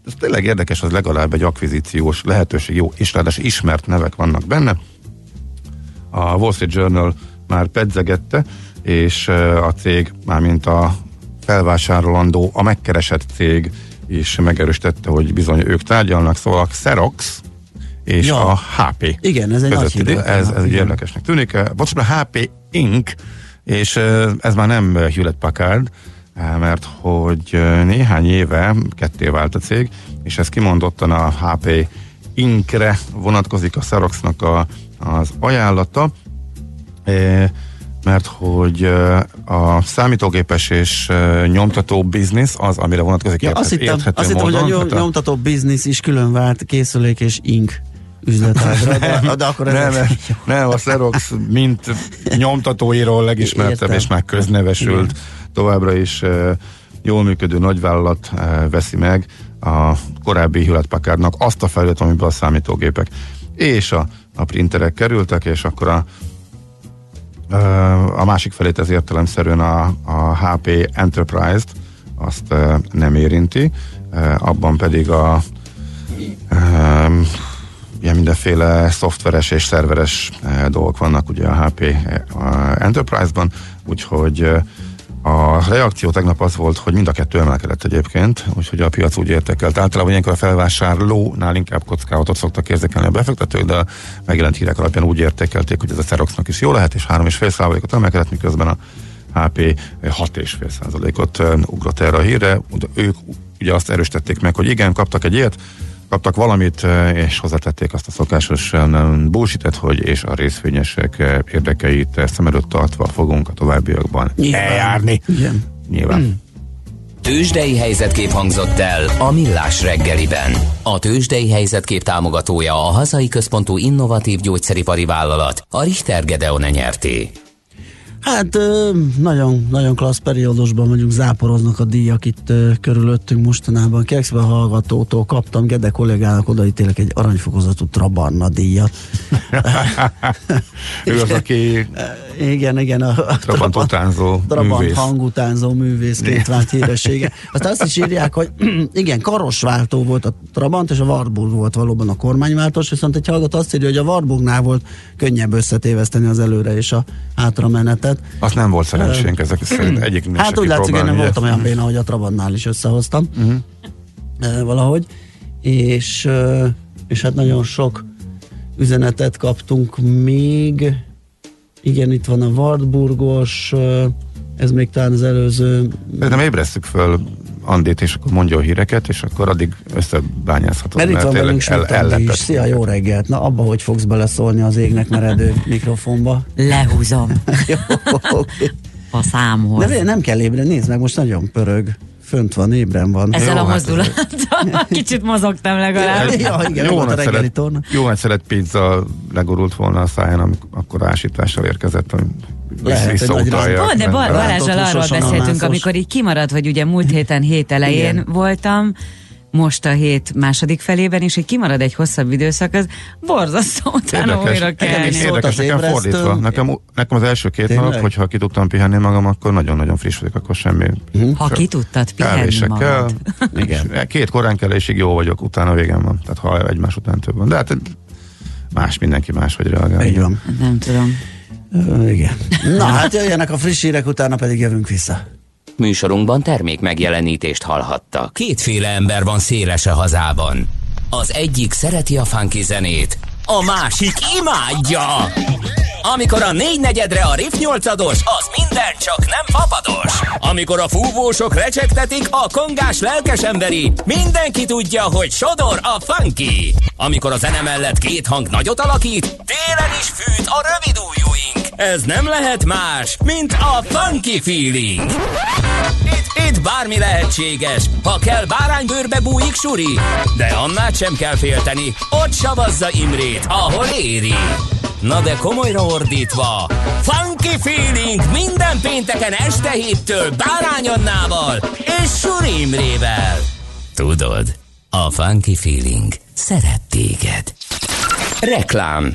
ez tényleg érdekes, az legalább egy akvizíciós lehetőség, jó, és ráadásul ismert nevek vannak benne. A Wall Street Journal már pedzegette, és a cég, mármint a felvásárolandó, a megkeresett cég is megerősítette, hogy bizony ők tárgyalnak, szóval a Xerox és Ja. a HP. Igen, ez egy nagy közötti- hír. Ez, ez egy érdekesnek tűnik. Bocsánat, a HP Inc. és ez már nem Hewlett Packard, mert hogy néhány éve ketté vált a cég, és ez kimondottan a HP Inc.-re vonatkozik a Xeroxnak a, az ajánlata, eh, mert hogy a számítógépes és nyomtató biznisz az, amire vonatkozik Ja, azt hittem, azt hittem hogy a nyom, Hát a- nyomtató biznisz is külön vált készülék és ink üzletágra, de, de akkor nem, nem, nem, a Xerox mint nyomtatóiról legismertebb Értem. és már köznevesült továbbra is jól működő nagyvállalat veszi meg a korábbi Hewlett azt a felületet, amiben a számítógépek és a, a printerek kerültek, és akkor a a másik felét ez értelemszerűen a, a HP Enterprise-t azt nem érinti, abban pedig a ilyen mindenféle szoftveres és szerveres dolgok vannak ugye a HP Enterprise-ban, úgyhogy a reakció tegnap az volt, hogy mind a kettő emelkedett egyébként, úgyhogy a piac úgy értékelt. Általában ilyenkor a felvásárlónál inkább kockázatot szoktak érzékelni a befektetők, de megjelent hírek alapján úgy értékelték, hogy ez a Xeroxnak is jó lehet, és 3,5%-ot emelkedett, miközben a HP 6,5%-ot eh, ugrott erre a hírre. Ők ugye azt erősítették meg, hogy igen, kaptak egy ilyet, kaptak valamit, eh, és hozzátették azt a szokásos eh, bullshit hogy és a részvényesek eh, érdekeit szem előtt tartva fogunk a továbbiakban Nyilván. eljárni. Igen. Nyilván. Tőzsdei helyzetkép hangzott el a Millás reggeliben. A Tőzsdei helyzetkép támogatója a hazai központú innovatív gyógyszeripari vállalat, a Richter Gedeon nyerté. Hát nagyon, nagyon klassz periódusban vagyunk, záporoznak a díjak itt körülöttünk mostanában. Kekszben hallgatótól kaptam, Gede kollégának odaítélek egy aranyfokozatú Trabarna díjat. Ő az, aki Igen, igen, a, a Trabant utánzó Trabant művész. hangutánzó művészként vált híressége. Aztán azt is írják, hogy igen, karosváltó volt a Trabant, és a Warburg volt valóban a kormányváltós, viszont egy hallgató azt írja, hogy a Warburgnál volt könnyebb összetéveszteni az előre és a hátra menetet. Azt nem volt szerencsénk, ezek szerint egyik Hát úgy látszik, én nem voltam olyan béna, hogy a Trabantnál is összehoztam. Uh-huh. valahogy. És, és hát nagyon sok üzenetet kaptunk még. Igen, itt van a Wartburgos, ez még talán az előző Nem ébresztük föl Andét, és akkor mondja a híreket, és akkor addig összebányázhatod. Mert itt van velünk Schmidt Andi is. Szia, jó reggelt! Na, abba hogy fogsz beleszólni az égnek meredő mikrofonba? Lehúzom Jó, oké. a számhoz. De nem kell ébren, nézd meg, most nagyon pörög. Fönt van, ébren van. Ezzel Jó, a hát mozdulattal kicsit mozogtam legalább. Ja, igen, torna. jó nagy szelet pizza legurult volna a száján, amikor akkor ásítással érkezett, hogy Lehet, visszautalja. Pont, de Balázsral arról beszéltünk, amikor így kimaradt, hogy ugye múlt héten hét elején Igen. voltam, most a hét második felében, és hogy kimarad egy hosszabb időszak, az borzasztó, utána újra kelni. is Szólt érdekes, az nekem fordítva. Nekem, nekem az első két Tényleg? nap, hogyha ki tudtam pihenni magam, akkor nagyon-nagyon friss vagyok, akkor semmi. Ha ki tudtad pihenni magad. Igen. Két korán kelésig jó vagyok, utána végem van. Tehát ha egymás után több van. De hát más, mindenki más, hogy reagál. Így van. Nem tudom. Ö, igen. Na hát jöjjenek a friss hírek, utána pedig jövünk vissza. Műsorunkban termék megjelenítést hallhattak. Kétféle ember van széles a hazában. Az egyik szereti a funky zenét, a másik imádja. Amikor a négy negyedre a Riff 8 az minden csak nem fapados. Amikor a fúvósok recsegtetik, a kongás lelkes emberi, mindenki tudja, hogy sodor a funky. Amikor a zene mellett két hang nagyot alakít, télen is fűt a rövid ujjúink. Ez nem lehet más, mint a funky feeling. Itt, itt bármi lehetséges, ha kell báránybőrbe bújik suri, de annál sem kell félteni, ott savazza Imrét, ahol éri. Na de komolyra ordítva, Funky Feeling minden pénteken este héttől Bárány Annával és Suri Imrével. Tudod, a Funky Feeling szeret téged. Reklám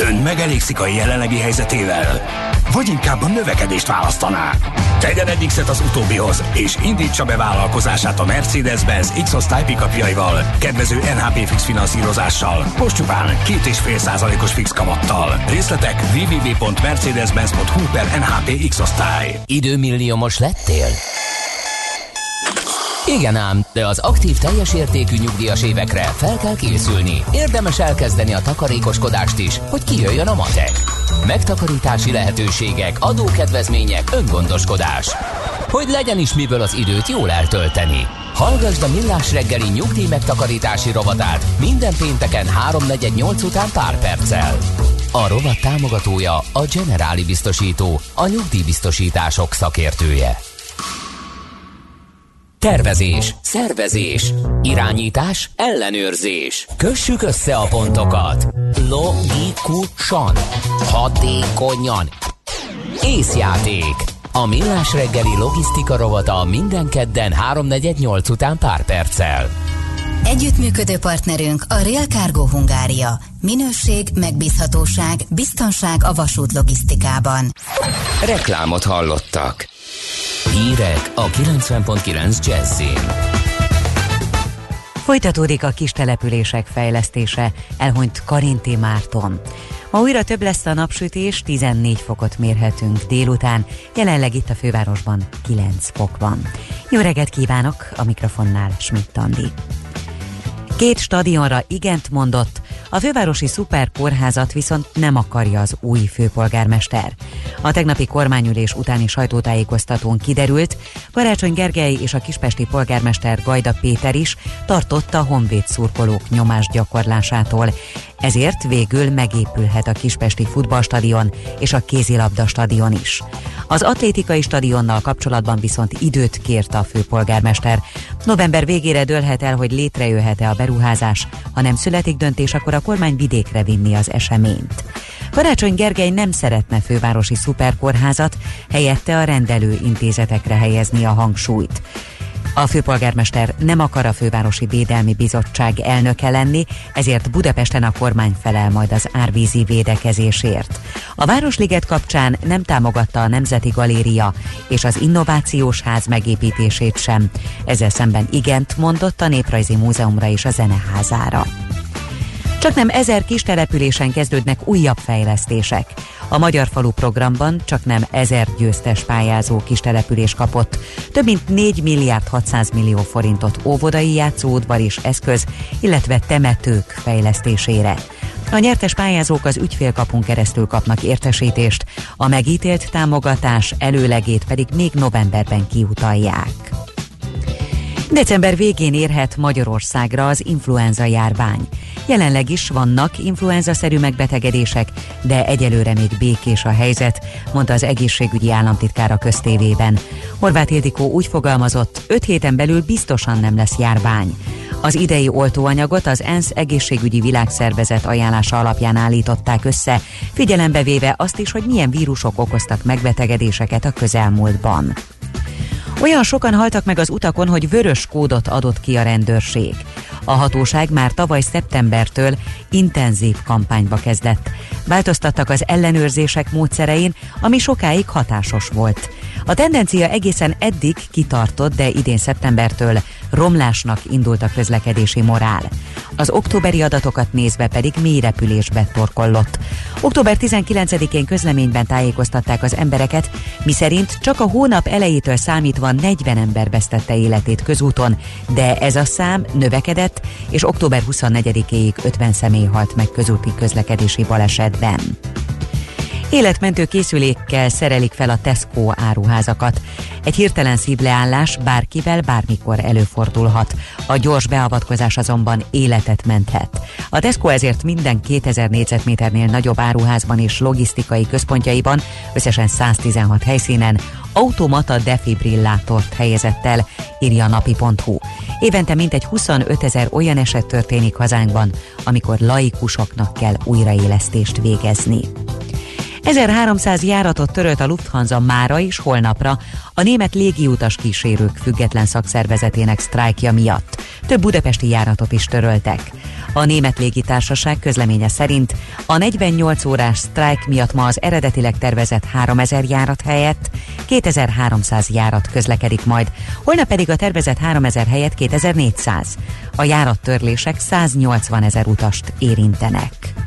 Ön megelégszik a jelenlegi helyzetével? Vagy inkább a növekedést választaná? Tegyen egy X-et az utóbbihoz, és indítsa be vállalkozását a Mercedes-Benz X-osztály pickupjaival, kedvező NHP fix finanszírozással, most csupán 2,5 százalékos fix kamattal. Részletek www.mercedes-benz.hu per NHP X-osztály. Időmilliómos lettél? Igen ám, de az aktív teljes értékű nyugdíjas évekre fel kell készülni. Érdemes elkezdeni a takarékoskodást is, hogy kijöjjön a matek. Megtakarítási lehetőségek, adókedvezmények, öngondoskodás. Hogy legyen is miből az időt jól eltölteni. Hallgasd a Millás reggeli nyugdíj megtakarítási rovatát minden pénteken 3.48 után pár perccel. A rovat támogatója a Generáli Biztosító, a nyugdíjbiztosítások szakértője. Tervezés, szervezés, irányítás, ellenőrzés. Kössük össze a pontokat. Logikusan, hatékonyan. Észjáték. A Millás reggeli logisztika rovata minden kedden 3.48 után pár perccel. Együttműködő partnerünk a Real Cargo Hungária. Minőség, megbízhatóság, biztonság a vasút logisztikában. Reklámot hallottak. Hírek a 90.9 Jazzin. Folytatódik a kis települések fejlesztése, elhunyt Karinti Márton. Ma újra több lesz a napsütés, 14 fokot mérhetünk délután, jelenleg itt a fővárosban 9 fok van. Jó reggelt kívánok, a mikrofonnál Schmidt Andi. Két stadionra igent mondott, a fővárosi szuperkórházat viszont nem akarja az új főpolgármester. A tegnapi kormányülés utáni sajtótájékoztatón kiderült, Karácsony Gergely és a kispesti polgármester Gajda Péter is tartotta honvéd szurkolók nyomás gyakorlásától. Ezért végül megépülhet a kispesti futballstadion és a kézilabda stadion is. Az atlétikai stadionnal kapcsolatban viszont időt kért a főpolgármester. November végére dőlhet el, hogy létrejöhet-e a beruházás. Ha nem születik döntés, akkor a kormány vidékre vinni az eseményt. Karácsony Gergely nem szeretne fővárosi szuperkórházat, helyette a rendelő intézetekre helyezni a hangsúlyt. A főpolgármester nem akar a Fővárosi Védelmi Bizottság elnöke lenni, ezért Budapesten a kormány felel majd az árvízi védekezésért. A Városliget kapcsán nem támogatta a Nemzeti Galéria és az Innovációs Ház megépítését sem. Ezzel szemben igent mondott a Néprajzi Múzeumra és a Zeneházára. Csak nem ezer kis településen kezdődnek újabb fejlesztések. A Magyar Falu programban csak nem ezer győztes pályázó kis település kapott. Több mint 4 milliárd 600 millió forintot óvodai játszóudvar és eszköz, illetve temetők fejlesztésére. A nyertes pályázók az ügyfélkapun keresztül kapnak értesítést, a megítélt támogatás előlegét pedig még novemberben kiutalják. December végén érhet Magyarországra az influenza járvány. Jelenleg is vannak influenza-szerű megbetegedések, de egyelőre még békés a helyzet, mondta az egészségügyi államtitkár a köztévében. Horváth Ildikó úgy fogalmazott, öt héten belül biztosan nem lesz járvány. Az idei oltóanyagot az ENSZ egészségügyi világszervezet ajánlása alapján állították össze, figyelembe véve azt is, hogy milyen vírusok okoztak megbetegedéseket a közelmúltban. Olyan sokan haltak meg az utakon, hogy vörös kódot adott ki a rendőrség. A hatóság már tavaly szeptembertől intenzív kampányba kezdett. Változtattak az ellenőrzések módszerein, ami sokáig hatásos volt. A tendencia egészen eddig kitartott, de idén szeptembertől romlásnak indult a közlekedési morál. Az októberi adatokat nézve pedig mély repülésbe torkollott. Október 19-én közleményben tájékoztatták az embereket, miszerint csak a hónap elejétől számítva 40 ember vesztette életét közúton, de ez a szám növekedett, és október 24-éig 50 személy halt meg közúti közlekedési balesetben. Életmentő készülékkel szerelik fel a Tesco áruházakat. Egy hirtelen szívleállás bárkivel bármikor előfordulhat. A gyors beavatkozás azonban életet menthet. A Tesco ezért minden 2000 négyzetméternél nagyobb áruházban és logisztikai központjaiban, összesen 116 helyszínen automata defibrillátort helyezett el, írja napi.hu. Évente mintegy 25 ezer olyan eset történik hazánkban, amikor laikusoknak kell újraélesztést végezni. 1300 járatot törölt a Lufthansa mára és holnapra a német légiutas kísérők független szakszervezetének sztrájkja miatt. Több budapesti járatot is töröltek. A német légitársaság közleménye szerint a 48 órás sztrájk miatt ma az eredetileg tervezett 3000 járat helyett 2300 járat közlekedik majd, holnap pedig a tervezett 3000 helyett 2400. A járattörlések 180 ezer utast érintenek.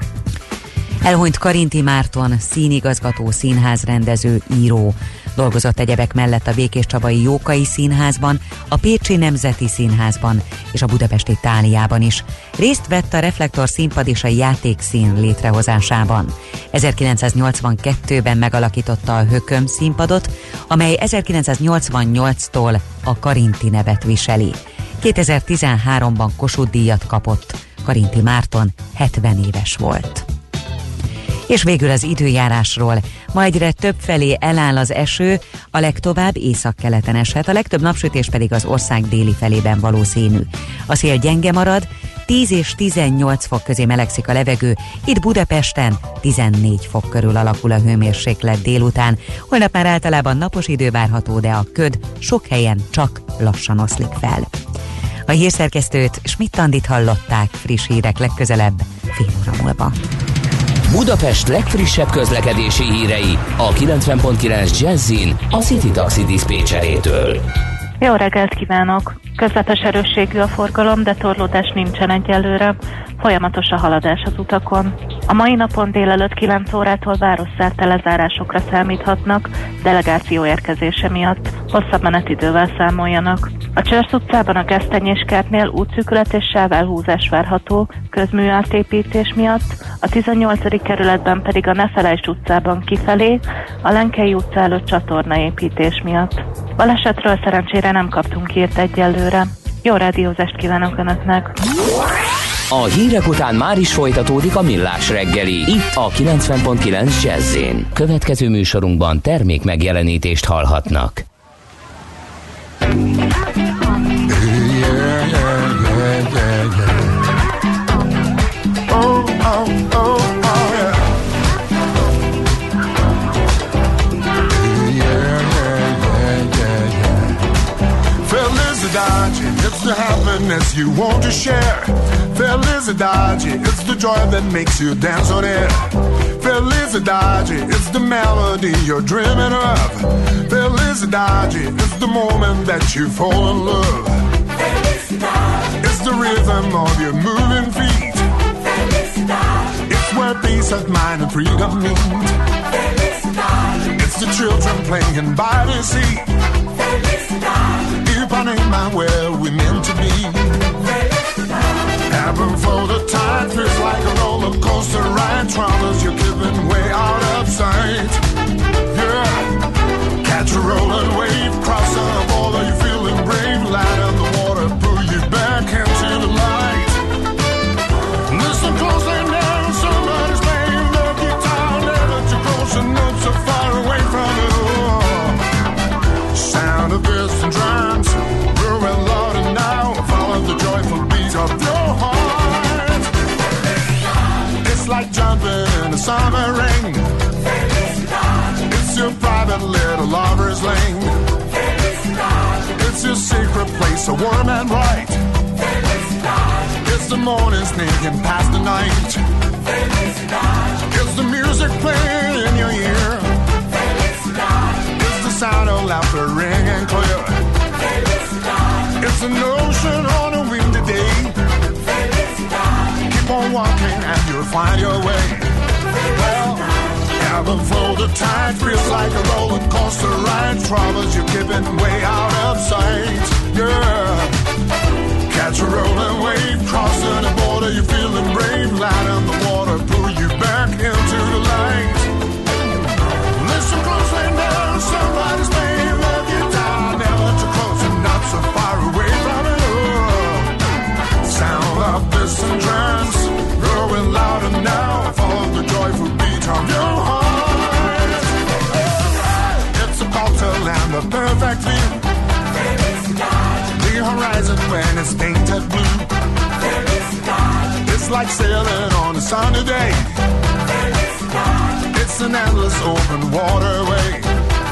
Elhunyt Karinti Márton, színigazgató, színházrendező, író. Dolgozott egyebek mellett a Békés Csabai Jókai Színházban, a Pécsi Nemzeti Színházban és a Budapesti Táliában is. Részt vett a Reflektor színpad és a játékszín létrehozásában. 1982-ben megalakította a Hököm színpadot, amely 1988-tól a Karinti nevet viseli. 2013-ban Kossuth díjat kapott. Karinti Márton 70 éves volt. És végül az időjárásról. Ma egyre több felé eláll az eső, a legtovább északkeleten eshet, a legtöbb napsütés pedig az ország déli felében valószínű. A szél gyenge marad, 10 és 18 fok közé melegszik a levegő, itt Budapesten 14 fok körül alakul a hőmérséklet délután. Holnap már általában napos idő várható, de a köd sok helyen csak lassan oszlik fel. A hírszerkesztőt Schmidt-Tandit hallották friss hírek legközelebb fél óra múlva. Budapest legfrissebb közlekedési hírei a 90.9 Jazzin a City Taxi Dispécsejétől. Jó reggelt kívánok! Közepes erősségű a forgalom, de torlódás nincsen egyelőre. Folyamatos a haladás az utakon. A mai napon délelőtt 9 órától városszerte lezárásokra számíthatnak, delegáció érkezése miatt. Hosszabb menetidővel számoljanak. A Csörsz utcában a Gesztenyéskertnél útszűkület és sávelhúzás várható, közmű átépítés miatt, a 18. kerületben pedig a Nefelejts utcában kifelé, a Lenkei utca előtt csatornaépítés miatt. Balesetről szerencsére nem kaptunk hírt egyelőre. Jó rádiózást kívánok Önöknek! A hírek után már is folytatódik a millás reggeli, itt a 90.9 jazz Következő műsorunkban termék megjelenítést hallhatnak. Happiness you want to share. Felicidade, it's the joy that makes you dance on air. Felicidade, it's the melody you're dreaming of. Felicidade, it's the moment that you fall in love. Felicidade, it's the rhythm of your moving feet. Felicidade, it's where peace of mind and freedom meet. Felicidade, it's the children playing by the sea. Felicidade, Ipanema where we meant to be. Heaven for the tide feels like a roller coaster ride. Troubles you're giving way out of sight. Yeah, catch a rolling wave, cross the border, so warm and bright. It's the morning sneaking past the night. It's the music playing in your ear. It's the sound of laughter ringing clear. It's an ocean on a windy day. Keep on walking and you'll find your way. Well, album for the tide feels like a roller coaster ride. Troubles you're giving way out of sight. Yeah. Catch a rolling wave, crossing the border, you're feeling brave. Light in the water, pull you back into the light. Listen closely now, somebody's playing the guitar. Never too close and not so far away from it all. Sound of distant drums, growing louder now. Follow the joyful beat of your the perfect view. There is God. The horizon when it's painted blue. There is God. It's like sailing on a sunny day. There is God. It's an endless open waterway.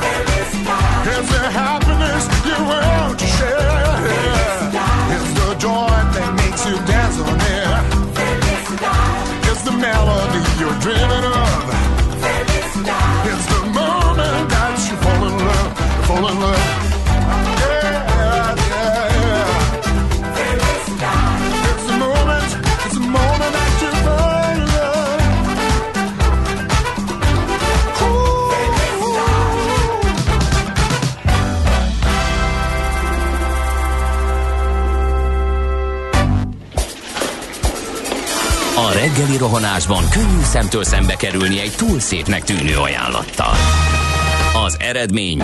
There is God. Here's the happiness you want to share. There is God. It's the joy that makes you dance on air. There is God. It's the melody you're dreaming of. There is God. It's the fall in love. A reggeli rohanásban könnyű szemtől szembe kerülni egy túl szépnek tűnő ajánlattal. Az eredmény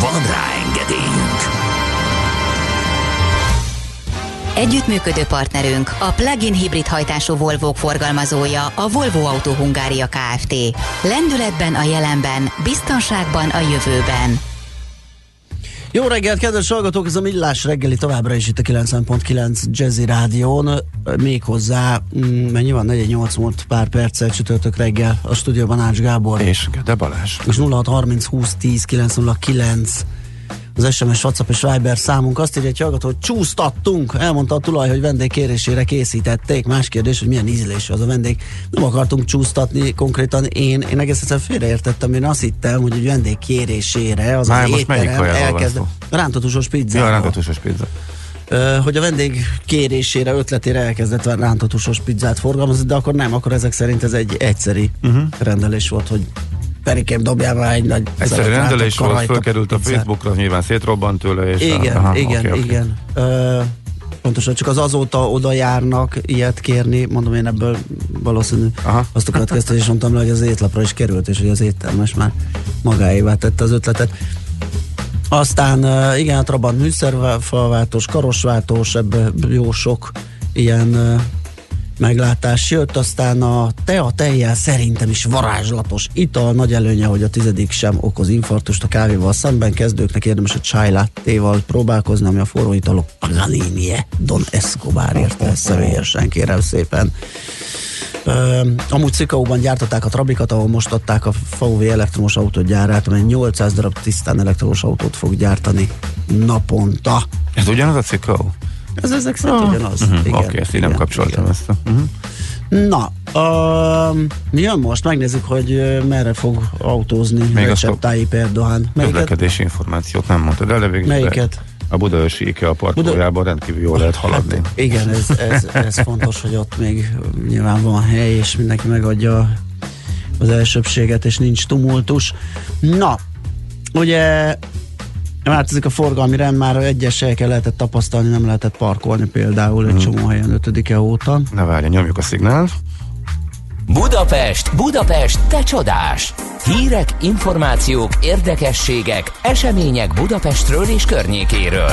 Van rá engedélyünk! Együttműködő partnerünk a plug-in hibrid hajtású Volvo forgalmazója a Volvo Autó Hungária Kft. Lendületben a jelenben, biztonságban a jövőben. Jó reggelt, kedves hallgatók! Ez a Millás reggeli továbbra is itt a 90.9 Jazzy Rádión. Méghozzá, mm, mennyi van? 48 múlt pár perccel csütörtök reggel a stúdióban Ács Gábor. És Gede Balázs. És 0630 20 10 909 az SMS, WhatsApp és Viber számunk. Azt írja egy hallgató, hogy csúsztattunk. Elmondta a tulaj, hogy vendég kérésére készítették. Más kérdés, hogy milyen ízlésű az a vendég. Nem akartunk csúsztatni konkrétan. Én, én egész egyszerűen félreértettem. Én azt hittem, hogy egy vendég kérésére az Már az most melyik elkezd... szó? Rántatósos pizza. Ja, rántatósos pizza. Hogy a vendég kérésére, ötletére elkezdett rántatósos pizzát forgalmazni, de akkor nem, akkor ezek szerint ez egy egyszeri uh-huh. rendelés volt, hogy Perikém dobjál már egy nagy Egyszerű szeret rendelés rántott volt, fölkerült a. Facebookra, nyilván szétrobbant tőle, és... Igen, aha, igen, oké. igen. Ö, pontosan, csak az azóta oda járnak ilyet kérni, mondom én ebből valószínű Aha. azt a következtetést mondtam le, hogy az étlapra is került, és hogy az éttermes már magáévá tette az ötletet. Aztán igen, a Trabant műszerfalváltós, karosváltós, ebbe jó sok ilyen meglátás jött, aztán a tea tejjel szerintem is varázslatos ital, nagy előnye, hogy a tizedik sem okoz infarktust a kávéval szemben, kezdőknek érdemes a chai lattéval próbálkozni, ami a forró italok Paganinie, Don Escobar érte személyesen, kérem szépen. Ö, amúgy Cikauban gyártották a Trabikat, ahol most adták a VW elektromos autógyárát, amely 800 darab tisztán elektromos autót fog gyártani naponta. Ez ugyanaz a cikau? Ez ezek szerint ugyanaz. Uh-huh. Igen, Oké, okay, ezt én nem kapcsoltam igen. ezt. A, uh-huh. Na, uh, mi jön most? Megnézzük, hogy uh, merre fog autózni Még Recep a- Tayyip Erdogan. Közlekedési információt nem mondtad el, de végül Melyiket? A Budaörsi IKEA parkolójában rendkívül jól lehet haladni. Hát, igen, ez, ez, ez fontos, hogy ott még nyilván van hely, és mindenki megadja az elsőbséget, és nincs tumultus. Na, ugye változik a forgalmi rend, már egyes helyeken lehetett tapasztalni, nem lehetett parkolni például egy csomó helyen 5 óta. Ne várja, nyomjuk a szignált. Budapest, Budapest, te csodás! Hírek, információk, érdekességek, események Budapestről és környékéről.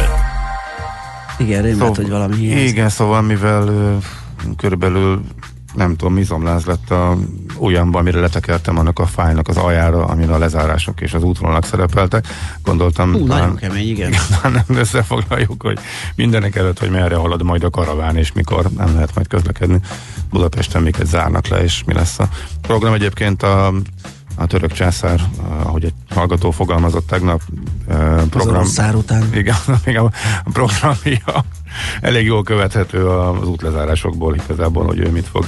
Igen, rémelt, hogy valami hiányzik. Igen, szóval mivel körülbelül nem tudom, mizomláz lett a olyanban, amire letekertem annak a fájnak az aljára, amin a lezárások és az útvonalak szerepeltek. Gondoltam, Hú, talán- nagyon kemény, igen. talán nem összefoglaljuk, hogy mindenek előtt, hogy merre halad majd a karaván, és mikor nem lehet majd közlekedni. Budapesten miket zárnak le, és mi lesz a program. Egyébként a, a török császár, ahogy egy hallgató fogalmazott tegnap, program... szár után. Igen, igen, a programja elég jól követhető az útlezárásokból igazából, hogy ő mit fog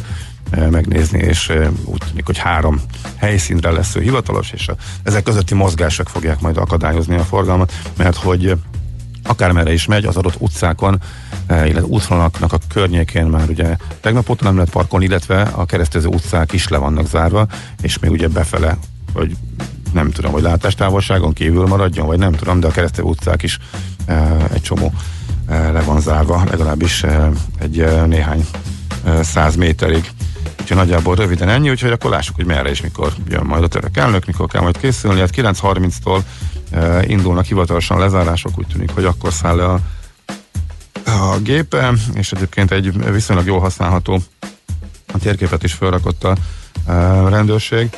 megnézni, és úgy tűnik, hogy három helyszínre lesz ő hivatalos, és a, ezek közötti mozgások fogják majd akadályozni a forgalmat, mert hogy akármerre is megy, az adott utcákon, illetve útvonalaknak a környékén már ugye tegnap óta nem lehet parkolni, illetve a keresztező utcák is le vannak zárva, és még ugye befele, hogy nem tudom, hogy látástávolságon kívül maradjon, vagy nem tudom, de a keresztező utcák is eh, egy csomó eh, le van zárva, legalábbis eh, egy néhány 100 méterig. Úgyhogy nagyjából röviden ennyi, úgyhogy akkor lássuk, hogy merre és mikor jön majd a török elnök, mikor kell majd készülni. Hát 9.30-tól ö, indulnak hivatalosan lezárások, úgy tűnik, hogy akkor száll le a, a gépe, és egyébként egy viszonylag jól használható a térképet is felrakott a e, rendőrség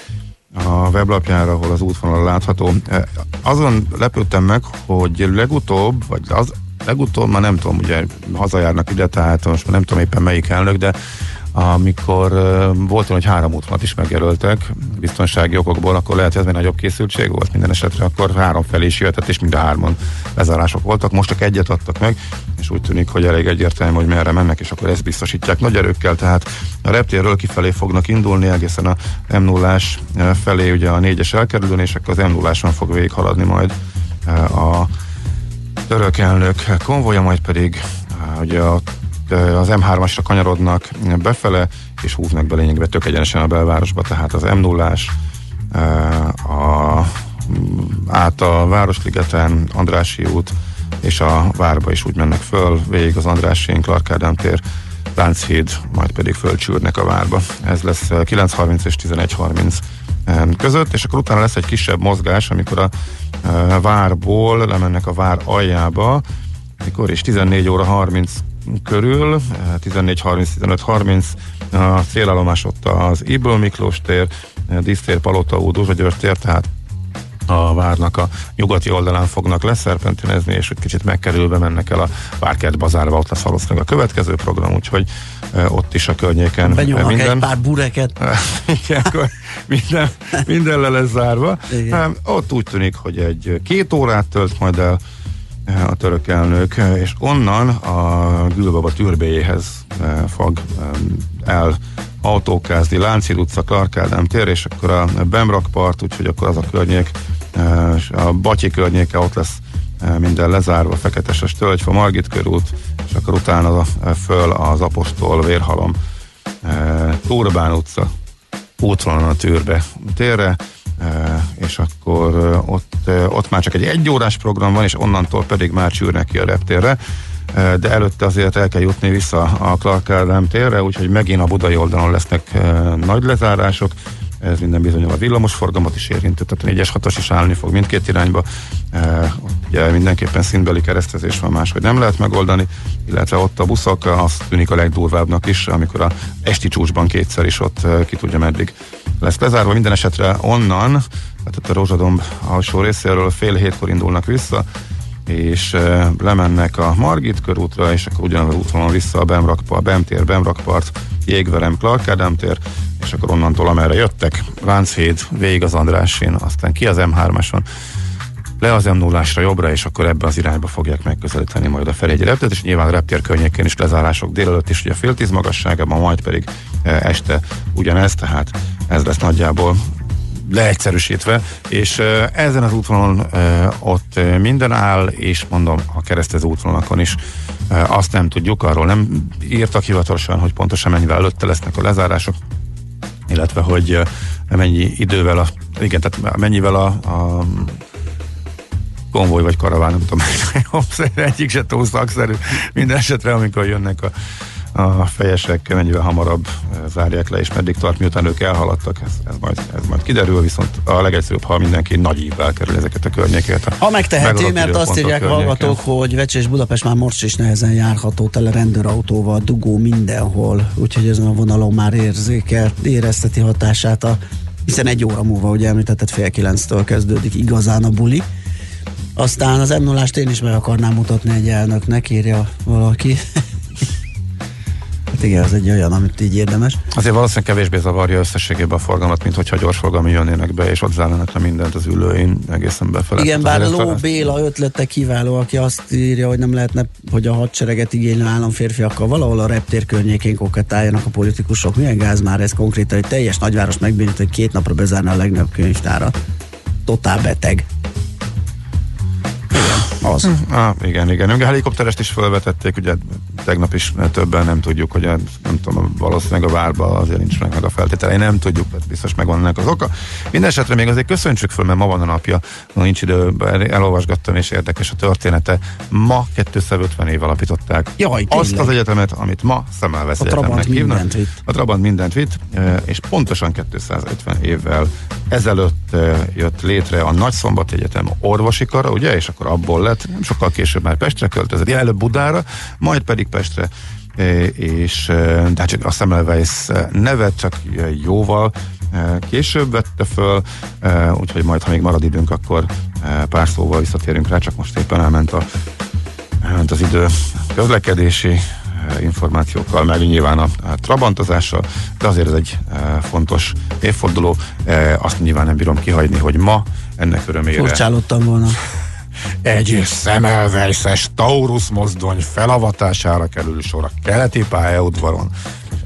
a weblapjára, ahol az útvonal látható. E, azon lepődtem meg, hogy legutóbb, vagy az legutóbb, már nem tudom, ugye hazajárnak ide, tehát most már nem tudom éppen melyik elnök, de amikor volt olyan, hogy három útvonalat is megjelöltek biztonsági okokból, akkor lehet, hogy ez még nagyobb készültség volt minden esetre, akkor három felé is jöhetett, és mind a hárman lezárások voltak. Most csak egyet adtak meg, és úgy tűnik, hogy elég egyértelmű, hogy merre mennek, és akkor ezt biztosítják nagy erőkkel, tehát a reptérről kifelé fognak indulni, egészen a m 0 felé ugye a négyes elkerülőn, és akkor az m 0 fog végighaladni majd a török elnök konvoja, majd pedig ugye a az M3-asra kanyarodnak befele, és húznak be lényegében tök egyenesen a belvárosba, tehát az m 0 a, át a Városligeten, Andrási út, és a várba is úgy mennek föl, végig az Andrási, Clark Ádám tér, Lánchíd, majd pedig fölcsűrnek a várba. Ez lesz 9.30 és 11.30 között, és akkor utána lesz egy kisebb mozgás, amikor a várból lemennek a vár aljába, mikor is 14 óra 30 körül, 14.30-15.30 a célállomás ott az Iből Miklós tér, Disztér, Palota út, Duzsagyőr tér, tehát a várnak a nyugati oldalán fognak leszerpentinezni, és egy kicsit megkerülve mennek el a Várkert bazárba, ott lesz valószínűleg a következő program, úgyhogy e, ott is a környéken Benyomnak minden. egy pár bureket. Igen, minden, minden le lesz zárva. Igen. Ott úgy tűnik, hogy egy két órát tölt majd el a török elnök, és onnan a Gülbaba türbéjéhez eh, fog el autókázni, Lánchíd utca, Clark Ádám tér, és akkor a Bemrak part, úgyhogy akkor az a környék, eh, a Batyi környéke ott lesz eh, minden lezárva, Feketeses tölgyfa, Margit körút, és akkor utána föl az Apostol, Vérhalom, Turbán utca, útvonalon a tűrbe térre, és akkor ott, ott már csak egy egyórás program van, és onnantól pedig már csűrnek ki a reptérre, de előtte azért el kell jutni vissza a Clark Ádám térre, úgyhogy megint a budai oldalon lesznek nagy lezárások, ez minden bizonyal a villamos forgalmat is érinti, tehát a 4-es 6 is állni fog mindkét irányba. E, ugye mindenképpen színbeli keresztezés van máshogy nem lehet megoldani, illetve ott a buszok, az tűnik a legdurvábbnak is, amikor a esti csúcsban kétszer is ott ki tudja meddig lesz lezárva. Minden esetre onnan, tehát a Rózsadomb alsó részéről fél hétkor indulnak vissza, és e, lemennek a Margit körútra, és akkor ugyanaz útvonalon vissza a Bemrakpart, Bemtér, Bemrakpart, Jégverem, Clark Ádám tér, és akkor onnantól amerre jöttek, Lánchíd, végig az Andrásin, aztán ki az M3-ason, le az m 0 jobbra, és akkor ebben az irányba fogják megközelíteni majd a Ferégyi reptet, és nyilván a reptér környékén is lezárások délelőtt is, ugye fél tíz magasságában, majd pedig este ugyanez, tehát ez lesz nagyjából leegyszerűsítve, és ezen az útvonalon ott minden áll, és mondom, a keresztező útvonalakon is azt nem tudjuk, arról nem írtak hivatalosan, hogy pontosan mennyivel előtte lesznek a lezárások, illetve hogy mennyi idővel a, igen, tehát mennyivel a, a konvoj vagy karaván, nem tudom, egyik se túl szakszerű. Minden esetre, amikor jönnek a a fejesek mennyivel hamarabb zárják le, és meddig tart, miután ők elhaladtak, ez, ez, majd, ez majd kiderül, viszont a legegyszerűbb, ha mindenki nagy ívvel kerül ezeket a környékeket. Ha megteheti, mert azt írják hallgatók, hogy Vecs és Budapest már most is nehezen járható, tele rendőrautóval, dugó mindenhol, úgyhogy ezen a vonalon már érzékel, érezteti hatását a hiszen egy óra múlva, ugye említetted, fél kilenctől kezdődik igazán a buli. Aztán az m 0 én is meg akarnám mutatni egy elnöknek, írja valaki. Hát igen, ez egy olyan, amit így érdemes. Azért valószínűleg kevésbé zavarja összességében a forgalmat, mint hogyha gyorsforgalmi jönnének be, és ott zárnának le mindent az ülőin egészen befelé. Igen, bár Ló Béla ötlete kiváló, aki azt írja, hogy nem lehetne, hogy a hadsereget igénylő államférfiakkal valahol a reptér környékén koketáljanak a politikusok. Milyen gáz már ez konkrétan, egy teljes nagyváros megbénít, hogy két napra bezárna a legnagyobb könyvtára. Totál beteg. Igen, az. Ah, igen, igen. A helikopterest is felvetették, ugye tegnap is többen nem tudjuk, hogy a, nem tudom, valószínűleg a várba azért nincs meg, meg a feltételei, nem tudjuk, mert biztos megvan ennek az oka. Mindenesetre még azért köszöntsük föl, mert ma van a napja, nincs idő, elolvasgattam, és érdekes a története. Ma 250 év alapították Jaj, azt tényleg. az egyetemet, amit ma Trabant Egyetemnek hívnak. A Trabant mindent vitt, e, és pontosan 250 évvel ezelőtt e, jött létre a Nagyszombat Egyetem orvosi kara, ugye, és akkor abból lett, nem sokkal később már Pestre költözött, előbb Budára, majd pedig Pestre és de hát csak a Semmelweis nevet csak jóval később vette föl, úgyhogy majd, ha még marad időnk, akkor pár szóval visszatérünk rá, csak most éppen elment, a, elment az idő közlekedési információkkal, meg nyilván a, a trabantozással, de azért ez egy fontos évforduló. Azt nyilván nem bírom kihagyni, hogy ma ennek örömére Furcsálódtam volna. Egy szemelvejszes Taurus mozdony felavatására kerül sor a keleti pályaudvaron.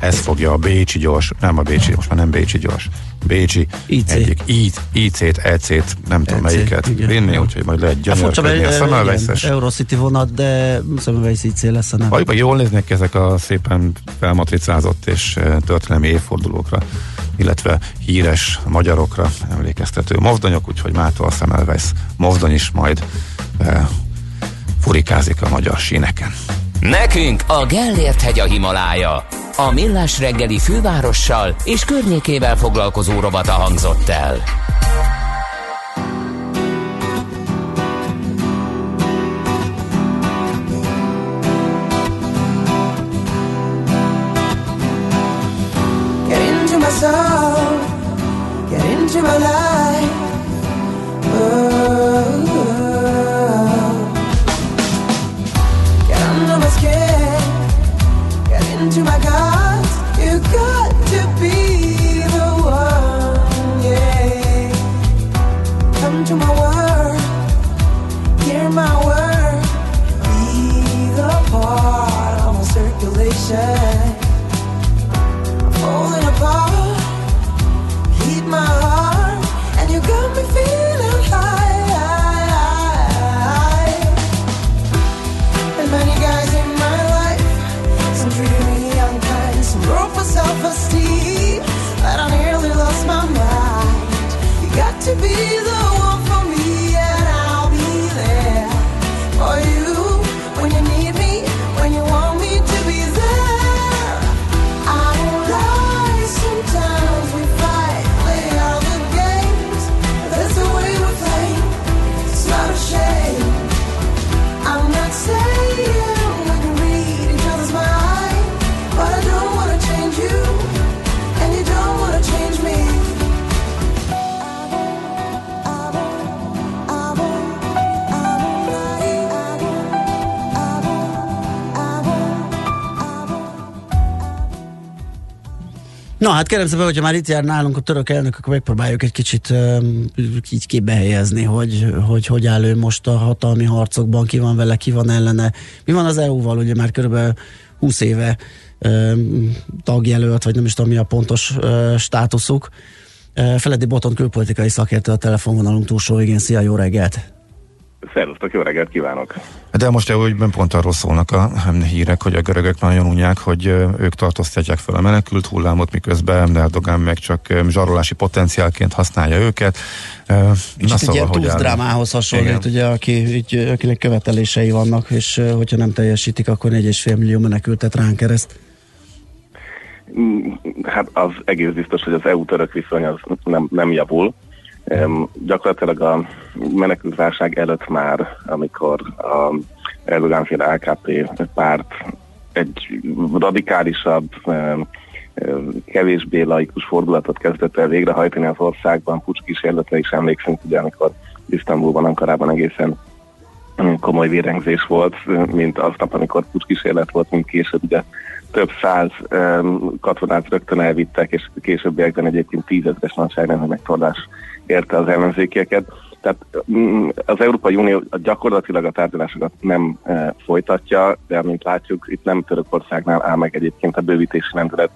Ez fogja a Bécsi gyors, nem a Bécsi, most már nem Bécsi gyors, Bécsi IC. egyik I- IC-t, EC-t, nem tudom EC, melyiket igen. vinni, úgyhogy majd lehet furcsa, gyönyörködni a mert szemelvejszes. Eurocity vonat, de Semmelweis IC lesz a neve. Vagy jól néznek ezek a szépen felmatricázott és eh, történelmi évfordulókra, illetve híres magyarokra emlékeztető mozdonyok, úgyhogy mától a Semmelweis mozdony is majd eh, furikázik a magyar síneken. Nekünk a Gellért hegy a Himalája. A Millás reggeli fővárossal és környékével foglalkozó rovata hangzott el. Kérem szépen, hogyha már itt jár nálunk a török elnök, akkor megpróbáljuk egy kicsit um, így képbe helyezni, hogy, hogy hogy áll ő most a hatalmi harcokban, ki van vele, ki van ellene. Mi van az EU-val, ugye már körülbelül 20 éve um, tagjelölt, vagy nem is tudom mi a pontos uh, státuszuk. Uh, Feledi Boton külpolitikai szakértő a telefonvonalunk túlsó végén. Szia, jó reggelt! Szervusztok, jó reggelt kívánok! De most úgy pont arról szólnak a hírek, hogy a görögök nagyon unják, hogy ők tartóztatják fel a menekült hullámot, miközben Erdogan meg csak zsarolási potenciálként használja őket. És Na itt egy ilyen hogy áll? drámához hasonlít, Igen. ugye, aki, így, akinek követelései vannak, és hogyha nem teljesítik, akkor 4,5 millió menekültet ránk kereszt. Mm, Hát az egész biztos, hogy az EU-török viszony az nem, nem javul. Gyakorlatilag a menekültválság előtt már, amikor a Erdogan-féle AKP párt egy radikálisabb, kevésbé laikus fordulatot kezdett el végrehajtani az országban, pucskísérletre is emlékszünk, ugye amikor Isztambulban, Ankarában egészen komoly vérengzés volt, mint aznap, amikor pucskísérlet volt, mint később ugye több száz katonát rögtön elvittek, és későbbiekben egyébként tízezres nagyságrendű megtorlás érte az ellenzékieket. Tehát mm, az Európai Unió gyakorlatilag a tárgyalásokat nem e, folytatja, de amint látjuk, itt nem Törökországnál áll meg egyébként a bővítési lendület,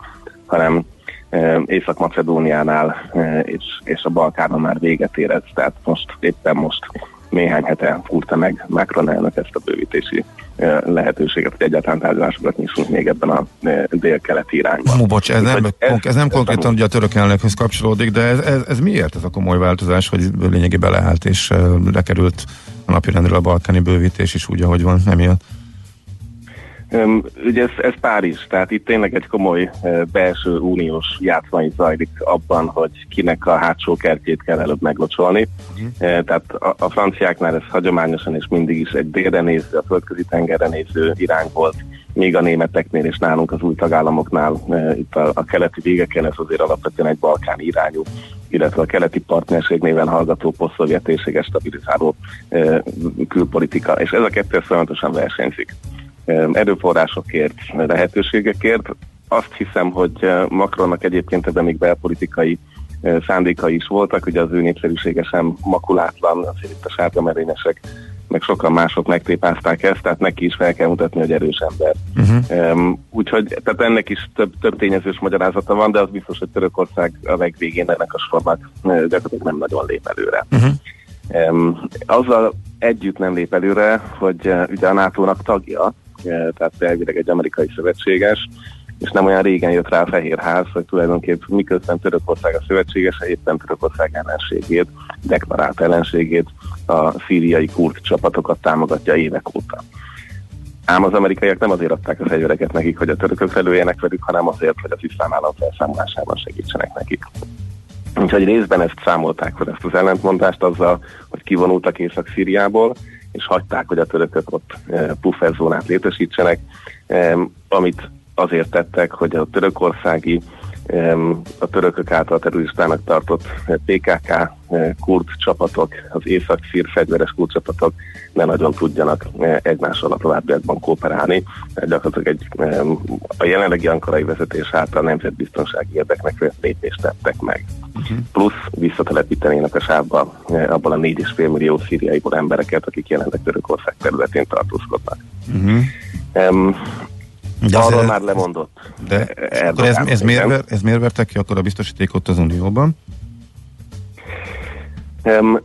hanem e, Észak-Macedóniánál e, és, és a Balkánon már véget érez. Tehát most éppen most néhány hete fúrta meg Macron elnök ezt a bővítési eh, lehetőséget, hogy egyáltalán tárgyalásokat nyissunk még ebben a dél-keleti irányban. Mú, bocs, ez nem, ez, ez nem konkrétan ugye a török elnökhöz kapcsolódik, de ez, ez, ez miért ez a komoly változás, hogy lényegében leállt és lekerült a napirendről a balkáni bővítés is úgy, ahogy van, emiatt? Ugye ez, ez Párizs, tehát itt tényleg egy komoly belső uniós játszmai zajlik abban, hogy kinek a hátsó kertjét kell előbb meglocsolni. E, tehát a, a franciáknál ez hagyományosan és mindig is egy délre néző, a földközi tengerre néző irány volt, míg a németeknél és nálunk az új tagállamoknál itt a, a keleti végeken ez azért alapvetően egy balkáni irányú illetve a keleti partnerség néven hallgató posztszovjet stabilizáló külpolitika. És ez a kettő folyamatosan versenyzik erőforrásokért, lehetőségekért. Azt hiszem, hogy Macronnak egyébként ebben még belpolitikai szándékai is voltak, ugye az ő népszerűsége sem makulátlan, azért itt a sárga merényesek, meg sokan mások megtépázták ezt, tehát neki is fel kell mutatni, hogy erős ember. Uh-huh. Um, úgyhogy tehát ennek is több, több tényezős magyarázata van, de az biztos, hogy Törökország a legvégén ennek a sornak gyakorlatilag nem nagyon lép előre. Uh-huh. Um, azzal együtt nem lép előre, hogy uh, ugye a NATO-nak tagja, tehát elvileg egy amerikai szövetséges, és nem olyan régen jött rá a Fehérház, hogy tulajdonképpen miközben Törökország a szövetségese, éppen Törökország ellenségét, deklarált ellenségét, a szíriai kurt csapatokat támogatja évek óta. Ám az amerikaiak nem azért adták a fegyvereket nekik, hogy a törökök felüljenek velük, hanem azért, hogy az iszlám állam felszámolásában segítsenek nekik. Úgyhogy részben ezt számolták fel, ezt az ellentmondást azzal, hogy kivonultak Észak-Szíriából, és hagyták, hogy a törökök ott pufferzónát létesítsenek, amit azért tettek, hogy a törökországi a törökök által terroristának tartott PKK kurd csapatok, az észak-szír fegyveres kurd csapatok ne nagyon tudjanak egymással a továbbiakban kooperálni. Gyakorlatilag egy, a jelenlegi ankarai vezetés által nemzetbiztonsági érdeknek lépést tettek meg. Uh-huh. Plusz visszatelepítenének a sávba abban a 4,5 millió szíriaiból embereket, akik jelenleg Törökország területén tartózkodnak. Uh-huh. Um, de Arról már lemondott. De akkor ez, ez, miért, ver, ez miért verte ki akkor a biztosítékot az Unióban? Um,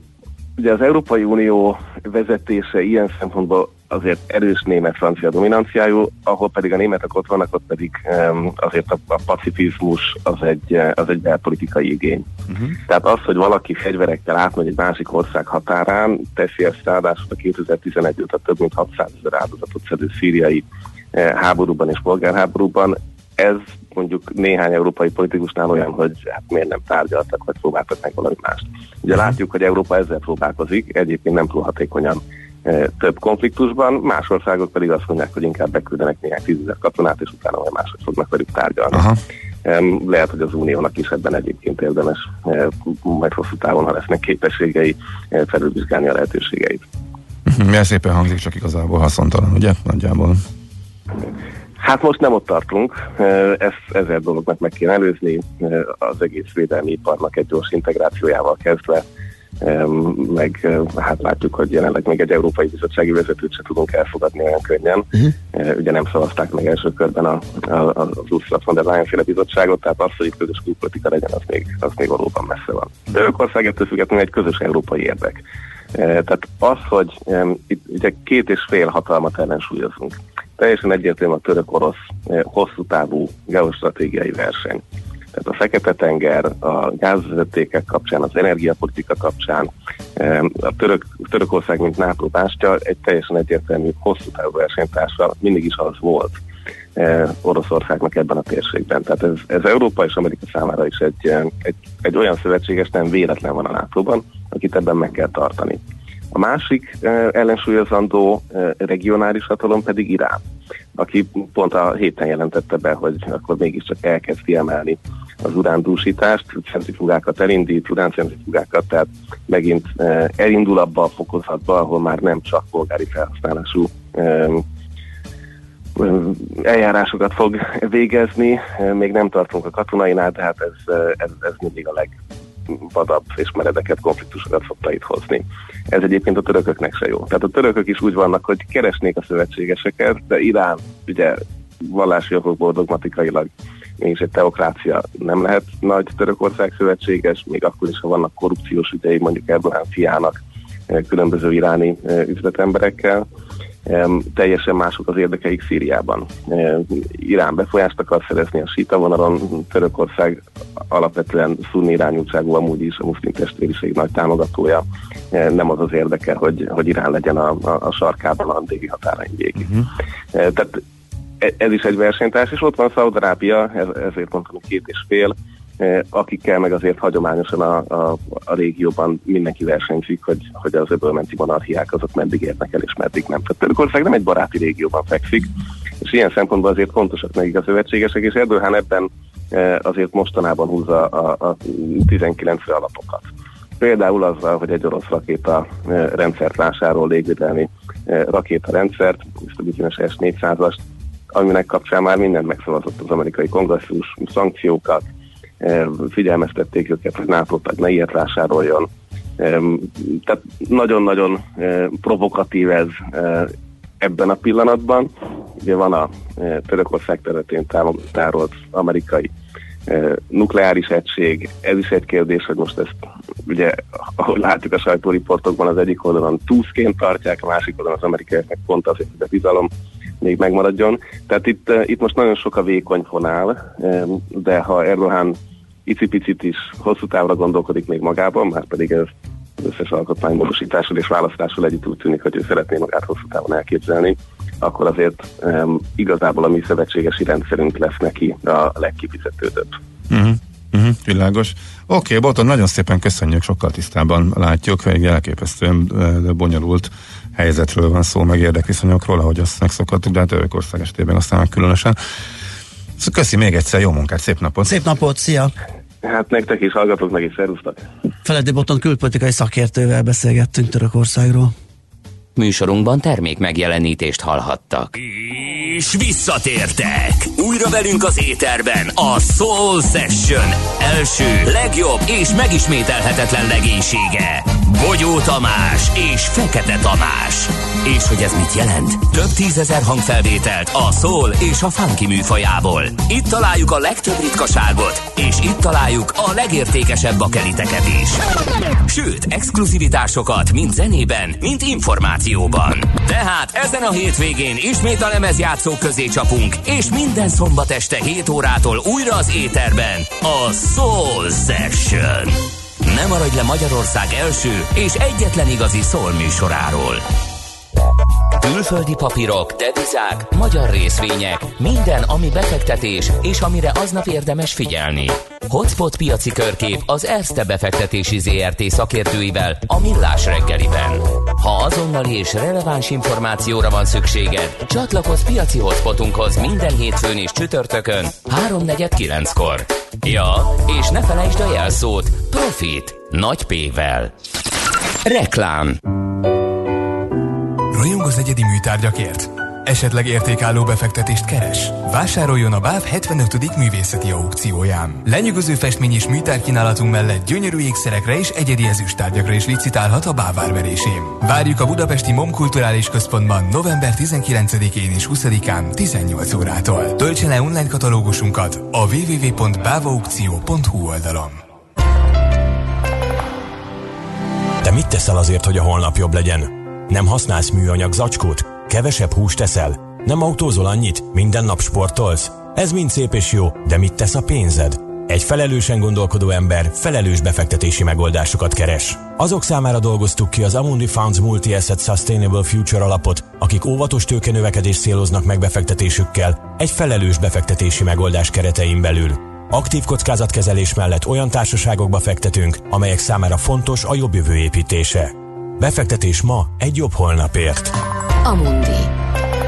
ugye az Európai Unió vezetése ilyen szempontból azért erős német-francia dominanciájú, ahol pedig a németek ott vannak, ott pedig um, azért a, a pacifizmus az egy, az egy belpolitikai igény. Uh-huh. Tehát az, hogy valaki fegyverekkel átmegy egy másik ország határán, teszi ezt ráadásul a 2011 óta több mint 600 ezer áldozatot szedő szíriai háborúban és polgárháborúban. Ez mondjuk néhány európai politikusnál olyan, hogy hát miért nem tárgyaltak, vagy próbáltak meg valami mást. Ugye látjuk, hogy Európa ezzel próbálkozik, egyébként nem túl hatékonyan e, több konfliktusban, más országok pedig azt mondják, hogy inkább beküldenek néhány tízezer katonát, és utána majd mások fognak velük tárgyalni. Aha. Lehet, hogy az uniónak is ebben egyébként érdemes, e, majd hosszú távon, ha lesznek képességei, felülvizsgálni a lehetőségeit. Milyen szépen hangzik, csak igazából haszontalan, ugye? Nagyjából. Hát most nem ott tartunk, ezt ezer dolognak meg kéne előzni, az egész védelmi iparnak egy gyors integrációjával kezdve, meg hát látjuk, hogy jelenleg még egy Európai Bizottsági vezetőt se tudunk elfogadni olyan könnyen. Uh-huh. Ugye nem szavazták meg első körben a, a, az Ursula von der Leyen féle bizottságot, tehát az, hogy itt közös külpolitika legyen, az még, az még valóban messze van. De Törökország ettől függetlenül egy közös európai érdek. Tehát az, hogy itt ugye két és fél hatalmat ellensúlyozunk, teljesen egyértelmű a török-orosz hosszú távú geostratégiai verseny. Tehát a Fekete-tenger, a gázvezetékek kapcsán, az energiapolitika kapcsán, a török, Törökország, mint NATO bástya, egy teljesen egyértelmű hosszú távú versenytársa mindig is az volt Oroszországnak ebben a térségben. Tehát ez, ez Európa és Amerika számára is egy, egy, egy olyan szövetséges, nem véletlen van a NATO-ban, akit ebben meg kell tartani. A másik ellensúlyozandó regionális hatalom pedig Irán, aki pont a héten jelentette be, hogy akkor mégiscsak elkezdi emelni az urándúsítást, centrifugákat elindít, uráncentrifugákat, tehát megint elindul abba a fokozatba, ahol már nem csak polgári felhasználású eljárásokat fog végezni. Még nem tartunk a katonainál, de hát ez, ez, ez mindig a legvadabb és meredeket konfliktusokat szokta itt hozni. Ez egyébként a törököknek se jó. Tehát a törökök is úgy vannak, hogy keresnék a szövetségeseket, de Irán ugye vallási okokból dogmatikailag mégis egy teokrácia nem lehet nagy Törökország szövetséges, még akkor is, ha vannak korrupciós ügyei mondjuk Erdogan fiának, eh, különböző iráni eh, üzletemberekkel. Teljesen mások az érdekeik Szíriában. Irán befolyást akar szerezni a síta vonalon, Törökország alapvetően szunni irányultságú, amúgy is a muszlim testvériség nagy támogatója. Em, Nem az az érdeke, hogy, hogy Irán legyen a, a, a sarkában a déli határain végig. Em, Tehát e- ez is egy versenytárs, és ott van Szaudarábia, ez- ezért mondtam két és fél, akikkel meg azért hagyományosan a, a, a régióban mindenki versenyzik, hogy, hogy az öbölmenti monarchiák azok meddig érnek el, és meddig nem. Tehát Törökország nem egy baráti régióban fekszik, és ilyen szempontból azért fontosak nekik a szövetségesek, és Erdogan ebben azért mostanában húzza a, a 19 alapokat. Például azzal, hogy egy orosz rakéta rendszert vásárol, légvédelmi rakétarendszert, ezt a bizonyos S-400-ast, aminek kapcsán már mindent megszavazott az amerikai kongresszus, szankciókat, figyelmeztették őket, hogy NATO ne ilyet vásároljon. Tehát nagyon-nagyon provokatív ez ebben a pillanatban. Ugye van a Törökország területén tárolt amerikai nukleáris egység. Ez is egy kérdés, hogy most ezt ugye, ahogy látjuk a sajtóriportokban, az egyik oldalon túszként tartják, a másik oldalon az amerikaiaknak pont azért, hogy a bizalom még megmaradjon. Tehát itt, itt most nagyon sok a vékony fonál, de ha Erdogan icipicit is hosszú távra gondolkodik még magában, már pedig ez az összes alkotmánymódosítással és választással együtt úgy tűnik, hogy ő szeretné magát hosszú távon elképzelni, akkor azért um, igazából a mi szövetségesi rendszerünk lesz neki a legkifizetődőbb. Uh-huh. Uh-huh, világos. Oké, okay, Boton, nagyon szépen köszönjük, sokkal tisztában látjuk, egy elképesztően bonyolult helyzetről van szó, meg érdekviszonyokról, ahogy azt megszokhattuk, de hát Törökország esetében aztán különösen. Köszi még egyszer, jó munkát, szép napot! Szép napot, szia! Hát nektek is hallgatok meg, és szervusztok! Feledi Boton külpolitikai szakértővel beszélgettünk Törökországról. Műsorunkban termék megjelenítést hallhattak. És visszatértek! Újra velünk az éterben a Soul Session első, legjobb és megismételhetetlen legénysége. Bogyó Tamás és Fekete Tamás. És hogy ez mit jelent? Több tízezer hangfelvételt a soul és a funky műfajából. Itt találjuk a legtöbb ritkaságot, és itt találjuk a legértékesebb bakeliteket is. Sőt, exkluzivitásokat mind zenében, mind információban. Tehát ezen a hétvégén ismét a lemezjátszók közé csapunk, és minden szombat este 7 órától újra az éterben a Soul Session. Nem maradj le Magyarország első és egyetlen igazi szól műsoráról. Külföldi papírok, devizák, magyar részvények, minden, ami befektetés, és amire aznap érdemes figyelni. Hotspot piaci körkép az Erste befektetési ZRT szakértőivel a Millás reggeliben. Ha azonnali és releváns információra van szükséged, csatlakozz piaci hotspotunkhoz minden hétfőn és csütörtökön 3.49-kor. Ja, és ne felejtsd a jelszót Profit nagy P-vel. Reklám Rajong az egyedi műtárgyakért? Esetleg értékálló befektetést keres? Vásároljon a BÁV 75. művészeti aukcióján. Lenyűgöző festmény és műtárkínálatunk mellett gyönyörű ékszerekre és egyedi ezüsttárgyakra is licitálhat a BÁV árverésén. Várjuk a Budapesti MOM Kulturális Központban november 19-én és 20-án 18 órától. Töltse le online katalógusunkat a www.bávaukció.hu oldalon. Te mit teszel azért, hogy a holnap jobb legyen? Nem használsz műanyag zacskót? Kevesebb húst teszel? Nem autózol annyit? Minden nap sportolsz? Ez mind szép és jó, de mit tesz a pénzed? Egy felelősen gondolkodó ember felelős befektetési megoldásokat keres. Azok számára dolgoztuk ki az Amundi Funds Multi-Asset Sustainable Future alapot, akik óvatos tőkenövekedést céloznak meg befektetésükkel egy felelős befektetési megoldás keretein belül. Aktív kockázatkezelés mellett olyan társaságokba fektetünk, amelyek számára fontos a jobb jövő építése. Befektetés ma egy jobb holnapért. Amundi.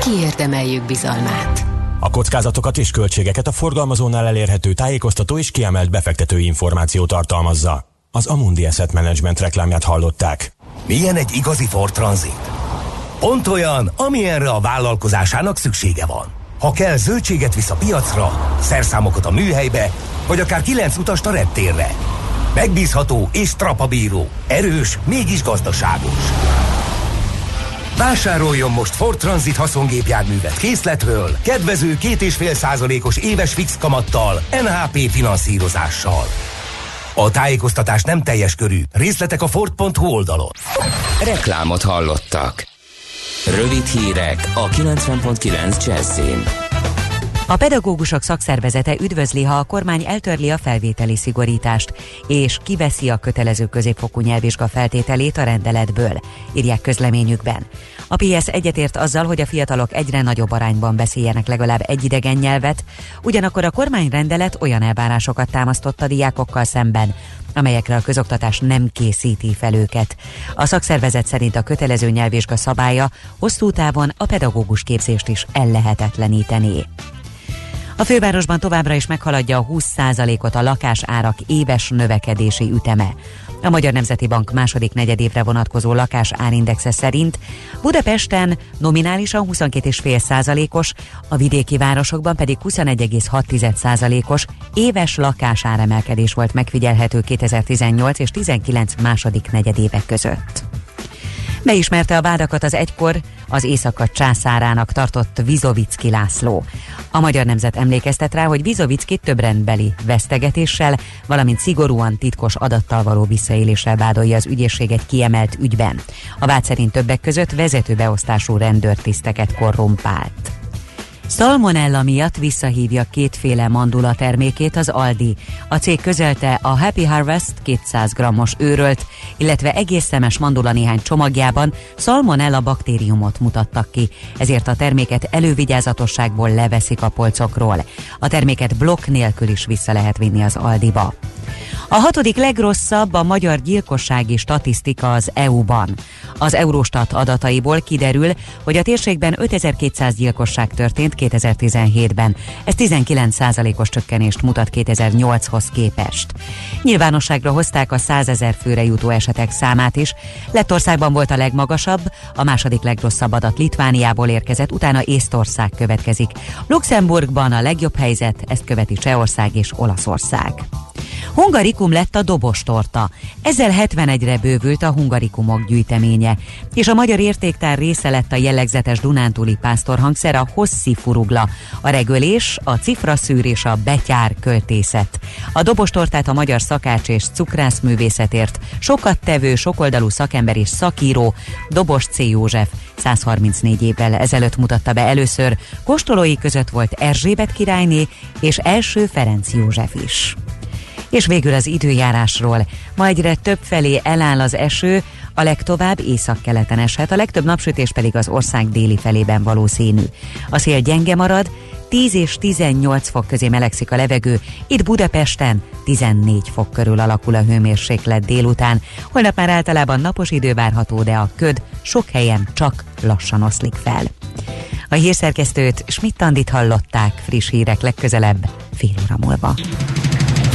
Kiérdemeljük bizalmát. A kockázatokat és költségeket a forgalmazónál elérhető tájékoztató és kiemelt befektetői információ tartalmazza. Az Amundi Asset Management reklámját hallották. Milyen egy igazi Ford Transit? Pont olyan, amilyenre a vállalkozásának szüksége van. Ha kell, zöldséget visz a piacra, szerszámokat a műhelybe, vagy akár kilenc utast a reptérre. Megbízható és trapabíró, erős, mégis gazdaságos. Vásároljon most Ford Transit haszongépjárművet készletről, kedvező 2,5 százalékos éves fix kamattal, NHP finanszírozással. A tájékoztatás nem teljes körű. Részletek a Ford.hu oldalon. Reklámot hallottak. Rövid hírek a 90.9 Jazzin. A pedagógusok szakszervezete üdvözli, ha a kormány eltörli a felvételi szigorítást, és kiveszi a kötelező középfokú nyelvvizsga feltételét a rendeletből, írják közleményükben. A PS egyetért azzal, hogy a fiatalok egyre nagyobb arányban beszéljenek legalább egy idegen nyelvet, ugyanakkor a kormányrendelet olyan elvárásokat támasztott a diákokkal szemben, amelyekre a közoktatás nem készíti fel őket. A szakszervezet szerint a kötelező nyelvvizsga szabálya hosszú távon a pedagógus képzést is ellehetetlenítené. A fővárosban továbbra is meghaladja a 20%-ot a lakásárak éves növekedési üteme. A Magyar Nemzeti Bank második negyedévre vonatkozó lakásárindexe szerint Budapesten nominálisan 22,5%-os, a vidéki városokban pedig 21,6%-os éves lakásáremelkedés volt megfigyelhető 2018 és 19 második negyedévek között. Beismerte a vádakat az egykor az éjszaka császárának tartott Vizovicki László. A magyar nemzet emlékeztet rá, hogy Vizovicki több rendbeli vesztegetéssel, valamint szigorúan titkos adattal való visszaéléssel vádolja az ügyészség kiemelt ügyben. A vád szerint többek között vezetőbeosztású rendőrtiszteket korrumpált. Salmonella miatt visszahívja kétféle mandula termékét az Aldi. A cég közölte a Happy Harvest 200 g-os őrölt, illetve egész szemes mandula néhány csomagjában Salmonella baktériumot mutattak ki, ezért a terméket elővigyázatosságból leveszik a polcokról. A terméket blokk nélkül is vissza lehet vinni az Aldiba. A hatodik legrosszabb a magyar gyilkossági statisztika az EU-ban. Az Eurostat adataiból kiderül, hogy a térségben 5200 gyilkosság történt 2017-ben. Ez 19%-os csökkenést mutat 2008-hoz képest. Nyilvánosságra hozták a 100 ezer főre jutó esetek számát is. Lettországban volt a legmagasabb, a második legrosszabb adat Litvániából érkezett, utána Észtország következik. Luxemburgban a legjobb helyzet, ezt követi Csehország és Olaszország. Hungarikum lett a dobostorta. Ezzel 71-re bővült a hungarikumok gyűjteménye, és a magyar értéktár része lett a jellegzetes Dunántúli pásztorhangszer, a hosszi furugla, a regölés, a cifraszűr és a betyár költészet. A dobostortát a magyar szakács és cukrászművészetért sokat tevő, sokoldalú szakember és szakíró Dobos C. József 134 évvel ezelőtt mutatta be először. Kóstolói között volt Erzsébet királyné és első Ferenc József is. És végül az időjárásról. Ma egyre több felé eláll az eső, a legtovább északkeleten eshet, a legtöbb napsütés pedig az ország déli felében valószínű. A szél gyenge marad, 10 és 18 fok közé melegszik a levegő, itt Budapesten 14 fok körül alakul a hőmérséklet délután. Holnap már általában napos idő várható, de a köd sok helyen csak lassan oszlik fel. A hírszerkesztőt Schmidt-Tandit hallották friss hírek legközelebb fél óra múlva.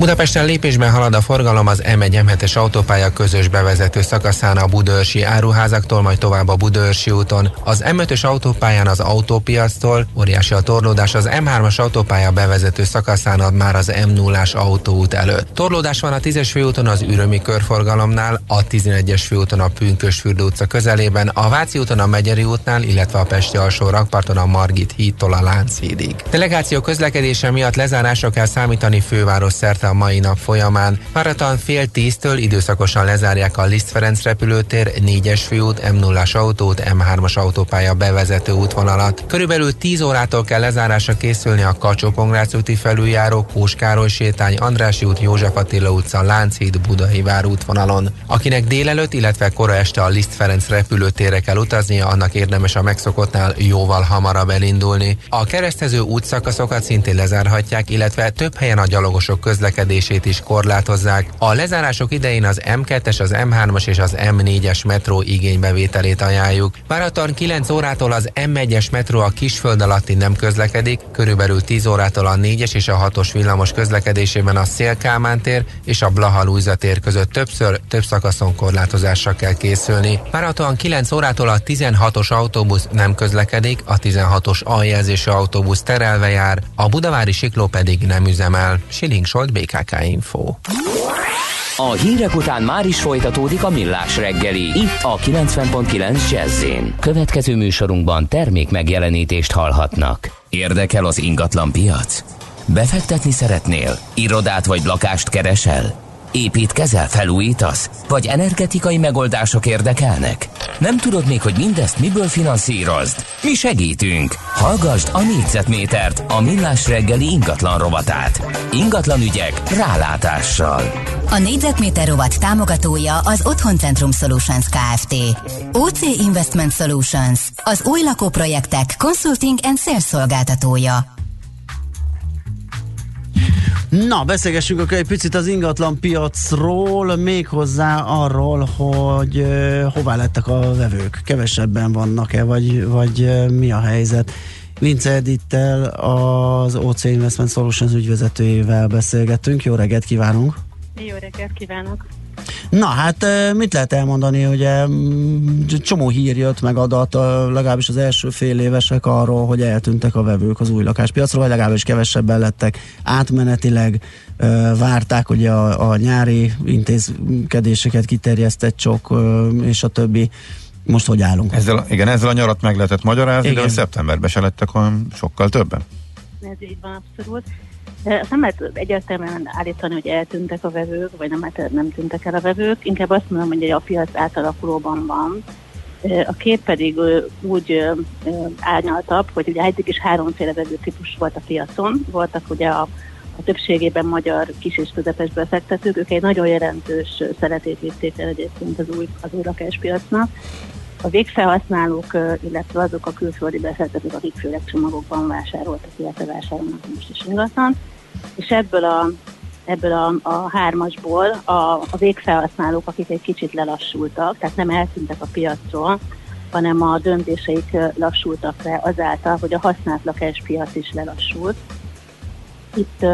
Budapesten lépésben halad a forgalom az M1 M7-es autópálya közös bevezető szakaszán a Budörsi áruházaktól, majd tovább a Budörsi úton. Az M5-ös autópályán az autópiactól óriási a torlódás az M3-as autópálya bevezető szakaszán ad már az M0-ás autóút előtt. Torlódás van a 10-es főúton az Ürömi körforgalomnál, a 11-es főúton a Pünkösfürdő utca közelében, a Váci úton a Megyeri útnál, illetve a Pesti alsó rakparton a Margit hídtól a Lánchídig. Delegáció közlekedése miatt lezárásra kell számítani főváros szerte a mai nap folyamán. Maraton fél tíztől időszakosan lezárják a Liszt Ferenc repülőtér, 4-es főút, M0-as autót, M3-as autópálya bevezető útvonalat. Körülbelül 10 órától kell lezárásra készülni a kacsó úti felüljáró, Kóskároly sétány, Andrási út, József Attila utca, Lánchíd, Budai vár útvonalon. Akinek délelőtt, illetve kora este a Liszt Ferenc repülőtérre kell utaznia, annak érdemes a megszokottnál jóval hamarabb elindulni. A keresztező útszakaszokat szintén lezárhatják, illetve több helyen a gyalogosok közlekedését is korlátozzák. A lezárások idején az M2-es, az M3-as és az M4-es metró igénybevételét ajánljuk. Váraton 9 órától az M1-es metró a kisföld alatti nem közlekedik, körülbelül 10 órától a 4-es és a 6-os villamos közlekedésében a Szélkámán tér és a Blaha tér között többször, több szakaszon korlátozásra kell készülni. Várhatóan 9 órától a 16-os autóbusz nem közlekedik, a 16-os aljelzésű autóbusz terelve jár, a budavári sikló pedig nem üzemel. Siling Solt, BKK Info. A hírek után már is folytatódik a millás reggeli. Itt a 90.9 jazz Következő műsorunkban termék megjelenítést hallhatnak. Érdekel az ingatlan piac? Befektetni szeretnél? Irodát vagy lakást keresel? Építkezel, felújítasz? Vagy energetikai megoldások érdekelnek? Nem tudod még, hogy mindezt miből finanszírozd? Mi segítünk! Hallgassd a négyzetmétert, a millás reggeli ingatlan rovatát. Ingatlan ügyek rálátással. A négyzetméter rovat támogatója az Otthoncentrum Solutions Kft. OC Investment Solutions, az új lakóprojektek consulting and sales szolgáltatója. Na, beszélgessünk akkor egy picit az ingatlan piacról, méghozzá arról, hogy uh, hová lettek a vevők. Kevesebben vannak-e, vagy, vagy uh, mi a helyzet? Vince Edittel, az OC Investment Solutions ügyvezetőjével beszélgettünk. Jó reggelt kívánunk! Jó reggelt kívánok! Na hát mit lehet elmondani, ugye csomó hír jött meg adat, legalábbis az első fél évesek arról, hogy eltűntek a vevők az új lakáspiacról, vagy legalábbis kevesebben lettek átmenetileg, várták ugye a, a nyári intézkedéseket, kiterjesztett csok és a többi. Most hogy állunk? Ezzel, igen, ezzel a nyarat meg lehetett magyarázni, igen. de a szeptemberben se lettek olyan sokkal többen. Ez így van, abszolút. Azt nem lehet egyértelműen állítani, hogy eltűntek a vevők, vagy nem, nem tűntek el a vevők. Inkább azt mondom, hogy a piac átalakulóban van. A kép pedig úgy árnyaltabb, hogy ugye eddig is háromféle vevő típus volt a piacon. Voltak ugye a, a többségében magyar kis és közepes befektetők, ők egy nagyon jelentős szeretét vitték el egyébként az új, az új lakáspiacnak. A végfelhasználók, illetve azok a külföldi befektetők, akik főleg csomagokban vásároltak, illetve vásárolnak most is ingatlan. És ebből a, ebből a, a hármasból a, a végfelhasználók, akik egy kicsit lelassultak, tehát nem eltűntek a piacról, hanem a döntéseik lassultak le azáltal, hogy a használt lakáspiac is lelassult. Itt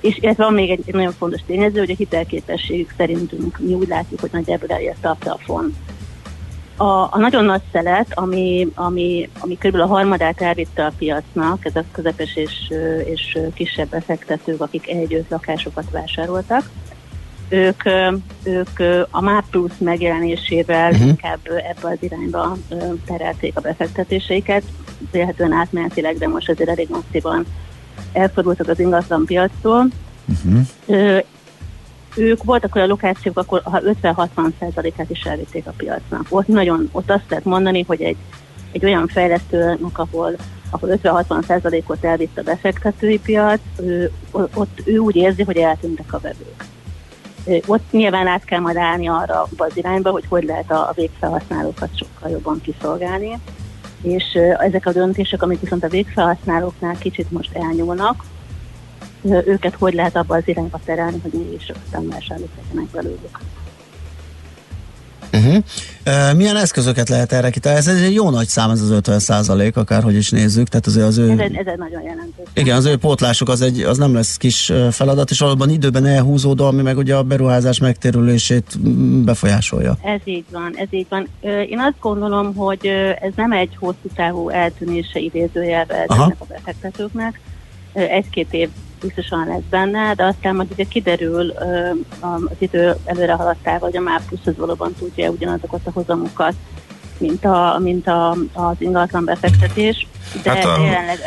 és ez van még egy, egy nagyon fontos tényező, hogy a hitelképességük szerintünk mi úgy látjuk, hogy nagyjából elérte a plafon a, a nagyon nagy szelet, ami, ami, ami kb. a harmadát elvitte a piacnak, ez a közepes és, és kisebb befektetők, akik egy lakásokat vásároltak, ők, ők a MÁP Plus megjelenésével uh-huh. inkább ebbe az irányba terelték a befektetéseiket, vélhetően átmenetileg, de most azért elég masszívan elfordultak az ingatlan piactól. Uh-huh ők voltak olyan lokációk, akkor ha 50-60%-át is elvitték a piacnak. Ott nagyon, ott azt lehet mondani, hogy egy, egy olyan fejlesztőnek, ahol ahol 50-60%-ot elvitt a befektetői piac, ő, ott ő úgy érzi, hogy eltűntek a vevők. Ott nyilván át kell majd állni arra az irányba, hogy hogy lehet a, a végfelhasználókat sokkal jobban kiszolgálni. És ezek a döntések, amik viszont a végfelhasználóknál kicsit most elnyúlnak, őket hogy lehet abba az irányba terelni, hogy mégis aztán vásárlók legyenek belőlük. Uh-huh. Uh, milyen eszközöket lehet erre kitalálni? Ez egy jó nagy szám, ez az 50 százalék, akárhogy is nézzük. Tehát azért az ő... ez, egy, ez egy nagyon jelentős. Igen, az ő pótlásuk az, egy, az nem lesz kis feladat, és valóban időben elhúzódó, ami meg ugye a beruházás megtérülését befolyásolja. Ez így van, ez így van. Én azt gondolom, hogy ez nem egy hosszú távú eltűnése idézőjelve ezeknek a befektetőknek. Egy-két év biztosan lesz benne, de aztán majd ugye kiderül az idő előre haladtával, hogy a MÁ plusz az valóban tudja ugyanazokat a hozamokat, mint, a, mint a, az ingatlan befektetés. De hát, a,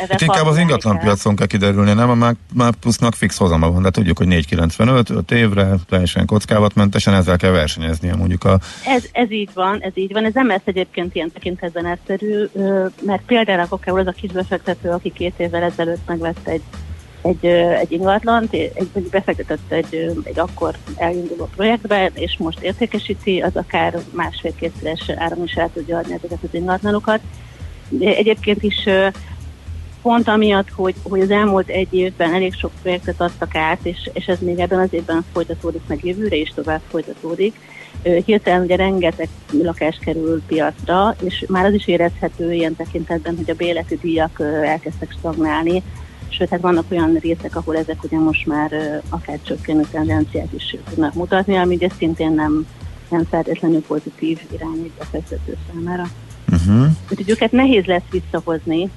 hát inkább az ingatlan kell. piacon kell kiderülni, nem a MÁP plusznak fix hozama van, de tudjuk, hogy 4,95, 5 évre, teljesen kockávatmentesen ezzel kell versenyezni mondjuk a... Ez, ez így van, ez így van, ez nem lesz egyébként ilyen tekintetben egyszerű, mert például akár az a kis befektető, aki két évvel ezelőtt megvett egy egy, egy ingatlant, egy, egy befektetett egy, egy akkor elinduló projektbe, és most értékesíti, az akár másfél-kétszeres áron is el tudja adni ezeket az ingatlanokat. De egyébként is pont amiatt, hogy, hogy az elmúlt egy évben elég sok projektet adtak át, és, és ez még ebben az évben folytatódik, meg jövőre is tovább folytatódik. Hirtelen ugye rengeteg lakás kerül piacra, és már az is érezhető ilyen tekintetben, hogy a béleti díjak elkezdtek stagnálni, sőt, hát vannak olyan részek, ahol ezek ugye most már akár csökkenő tendenciát is tudnak mutatni, ami ugye szintén nem, nem feltétlenül pozitív irány egy befektető számára. Uh-huh. Úgyhogy őket nehéz lesz visszahozni,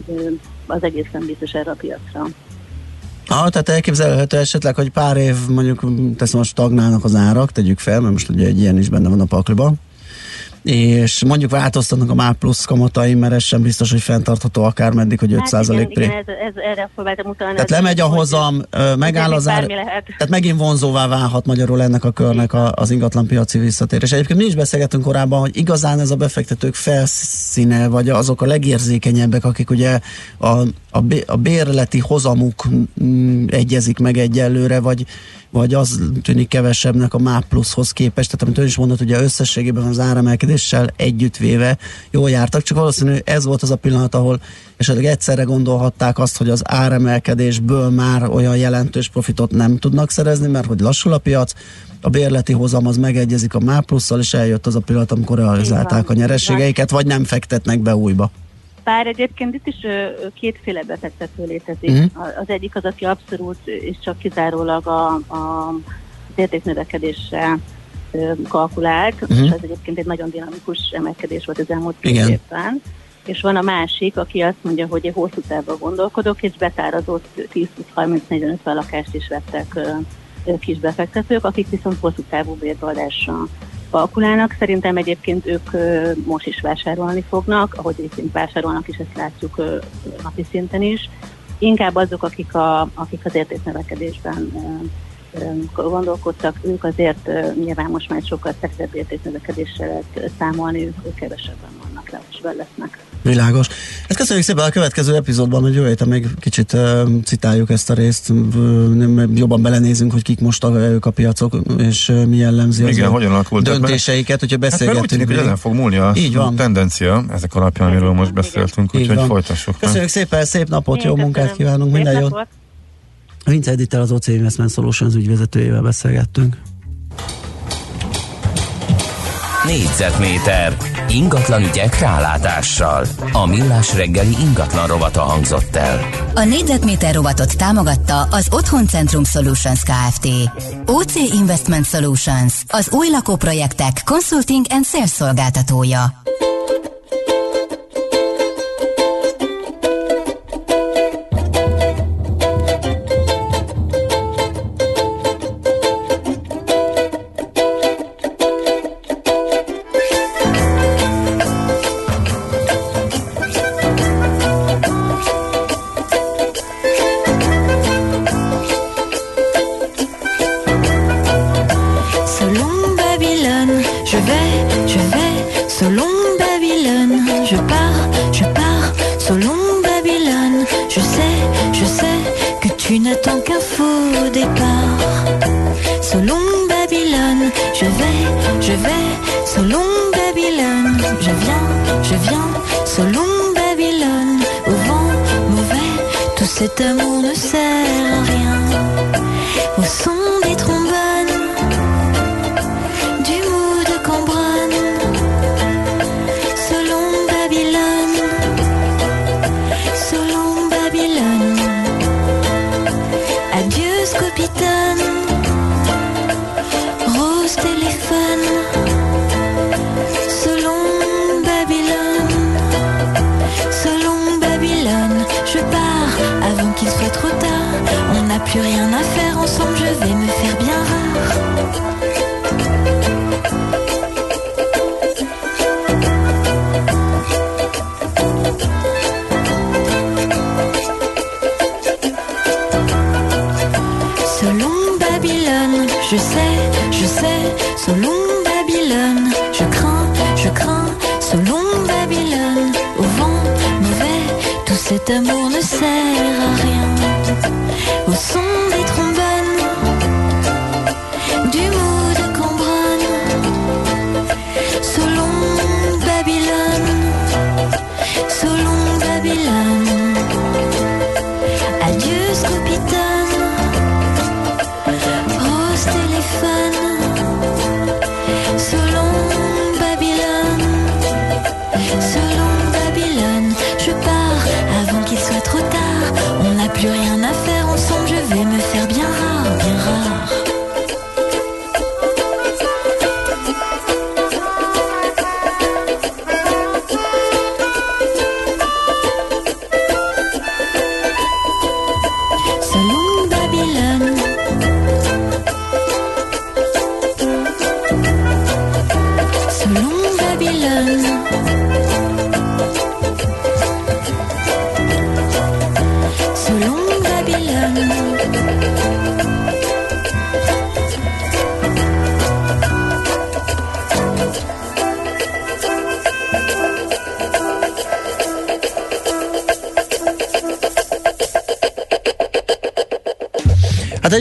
az egészen biztos erre a piacra. Ah, tehát elképzelhető esetleg, hogy pár év mondjuk teszem, most stagnálnak az árak, tegyük fel, mert most ugye egy ilyen is benne van a pakliban és mondjuk változtatnak a MÁ plusz kamatai, mert ez sem biztos, hogy fenntartható akár meddig, hogy 5 Hát igen, pré. igen, ez, ez, erre próbáltam utalni. Tehát lemegy a hozam, megáll az ár, tehát megint vonzóvá válhat magyarul ennek a körnek a, az ingatlan piaci visszatérés. Egyébként mi is beszélgettünk korábban, hogy igazán ez a befektetők felszíne, vagy azok a legérzékenyebbek, akik ugye a, a, a bérleti hozamuk mm, egyezik meg egyelőre, vagy, vagy az tűnik kevesebbnek a MÁ pluszhoz képest, tehát amit ön is mondott, ugye összességében az áremelkedéssel együttvéve jól jártak, csak valószínű ez volt az a pillanat, ahol esetleg egyszerre gondolhatták azt, hogy az áremelkedésből már olyan jelentős profitot nem tudnak szerezni, mert hogy lassul a piac, a bérleti hozam az megegyezik a MÁ plusszal, és eljött az a pillanat, amikor realizálták a így nyerességeiket, vagy nem fektetnek be újba. Bár egyébként itt is kétféle befektető létezik. A- Az egyik az, aki abszolút és csak kizárólag a, a értéknövekedéssel kalkulált, Mhm. és ez egyébként egy nagyon dinamikus emelkedés volt az elmúlt két évben. És van a másik, aki azt mondja, hogy én hosszú távban gondolkodok, és betárazott 10-20-30-40-50 lakást is vettek kis befektetők, akik viszont hosszú távú bérbeadásra kalkulálnak. Szerintem egyébként ők most is vásárolni fognak, ahogy részint vásárolnak is, ezt látjuk napi szinten is. Inkább azok, akik, a, akik az értéknövekedésben gondolkodtak, ők azért nyilván most már sokkal szexebb értéknövekedéssel számolni, ők kevesebben vannak, levesben lesznek. Világos. Ezt köszönjük szépen a következő epizódban, hogy jövő héten még kicsit uh, citáljuk ezt a részt, uh, nem, jobban belenézünk, hogy kik most ők a piacok, és uh, mi jellemzi az Igen, hogyan alakult? döntéseiket, hogyha Hát mert úgy beszélgettünk. tűnik, hogy ezen fog múlni a Így van. tendencia, ezek alapján, amiről most beszéltünk, Így úgyhogy van. folytassuk. meg. Köszönjük szépen, szép napot, Én jó munkát köszönöm. kívánunk, Szép minden jót. Vince Edittel az OC Investment Solutions ügyvezetőjével beszélgettünk. Négyzetméter ingatlan ügyek rálátással. A millás reggeli ingatlan rovata hangzott el. A négyzetméter robotot támogatta az Otthoncentrum Solutions Kft. OC Investment Solutions, az új lakóprojektek consulting and sales szolgáltatója.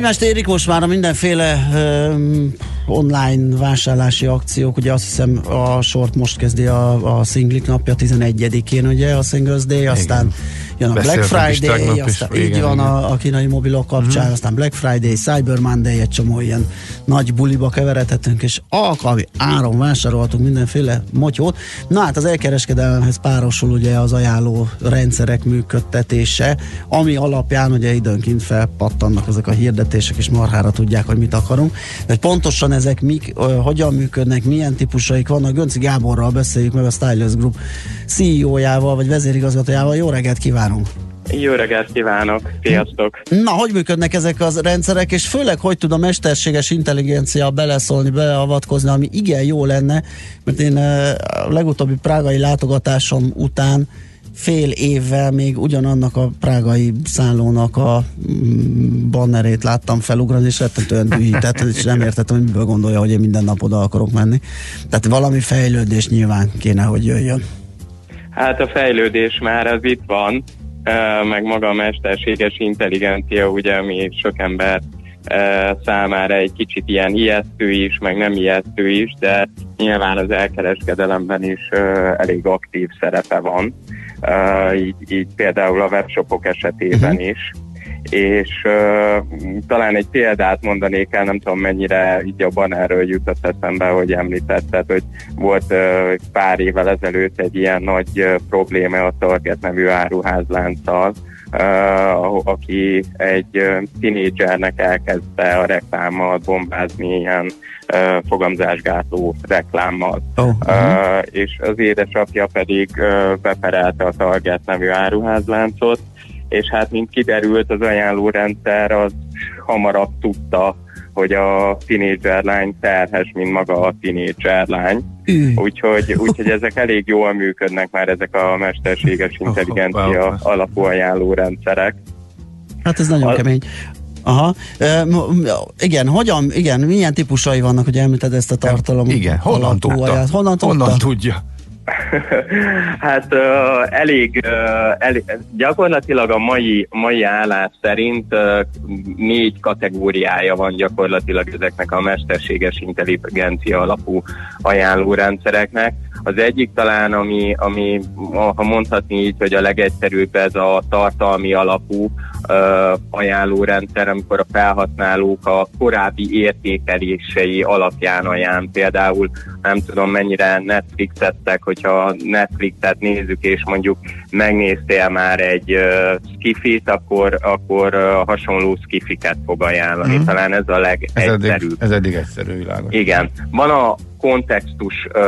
Egymást érik most már a mindenféle um, online vásárlási akciók, ugye azt hiszem a sort most kezdi a, a szinglik napja 11-én, ugye a Singles Day, aztán jön a Black Beszéltünk Friday, tegnap is, aztán igen, így van igen. a, a kínai mobilok kapcsán, Mhm. aztán Black Friday, Cyber Monday, egy csomó ilyen nagy buliba keveredhetünk, és alkalmi áron vásárolhatunk mindenféle motyót. Na hát az elkereskedelemhez párosul ugye az ajánló rendszerek működtetése, ami alapján ugye időnként felpattannak ezek a hirdetések, és marhára tudják, hogy mit akarunk. De pontosan ezek mik, hogyan működnek, milyen típusaik vannak, Gönci Gáborral beszéljük meg a Stylus Group CEO-jával, vagy vezérigazgatójával. Jó reggelt kívánunk! Jó reggelt kívánok, sziasztok! Na, hogy működnek ezek az rendszerek, és főleg, hogy tud a mesterséges intelligencia beleszólni, beavatkozni, ami igen jó lenne, mert én eh, a legutóbbi prágai látogatásom után fél évvel még ugyanannak a prágai szállónak a mm, bannerét láttam felugrani, és rettentően dühített, és nem értettem, hogy miből gondolja, hogy én minden nap oda akarok menni. Tehát valami fejlődés nyilván kéne, hogy jöjjön. Hát a fejlődés már az itt van, meg maga a mesterséges intelligencia, ugye, ami sok ember számára egy kicsit ilyen ijesztő is, meg nem ijesztő is, de nyilván az elkereskedelemben is elég aktív szerepe van, így, így például a webshopok esetében is. És uh, talán egy példát mondanék el, nem tudom mennyire így a bannerről jutott eszembe, hogy említetted, hogy volt uh, pár évvel ezelőtt egy ilyen nagy uh, probléma a Target nevű áruházlánccal, uh, aki egy uh, tinédzsernek elkezdte a reklámmal bombázni ilyen uh, fogamzásgátló reklámmal. Oh, Uh, és az édesapja pedig uh, beperelte a Target nevű áruházláncot, és hát mint kiderült az ajánlórendszer az hamarabb tudta, hogy a tinédzser lány terhes, mint maga a tinédzser lány. Úgyhogy, úgyhogy ezek elég jól működnek már ezek a mesterséges intelligencia alapú ajánlórendszerek. Hát ez nagyon A- kemény. Aha. E, igen, hogyan, igen, milyen típusai vannak, hogy említed ezt a tartalom? Igen, honnan tudta? Honnan tudta? Honnan tudja? Hát uh, elég, uh, elég, gyakorlatilag a mai, mai állás szerint uh, négy kategóriája van gyakorlatilag ezeknek a mesterséges intelligencia alapú ajánlórendszereknek. Az egyik talán, ami, ami ha mondhatni így, hogy a legegyszerűbb ez a tartalmi alapú uh, ajánlórendszer, amikor a felhasználók a korábbi értékelései alapján ajánl. Például nem tudom mennyire Netflixettek, hogyha Netflixet nézzük, és mondjuk megnéztél már egy uh, skifit, akkor, akkor uh, hasonló skifiket fog ajánlani. Mhm. Talán ez a Ez eddig, legegyszerűbb. ez eddig egyszerű világos. Igen. Van a kontextus uh,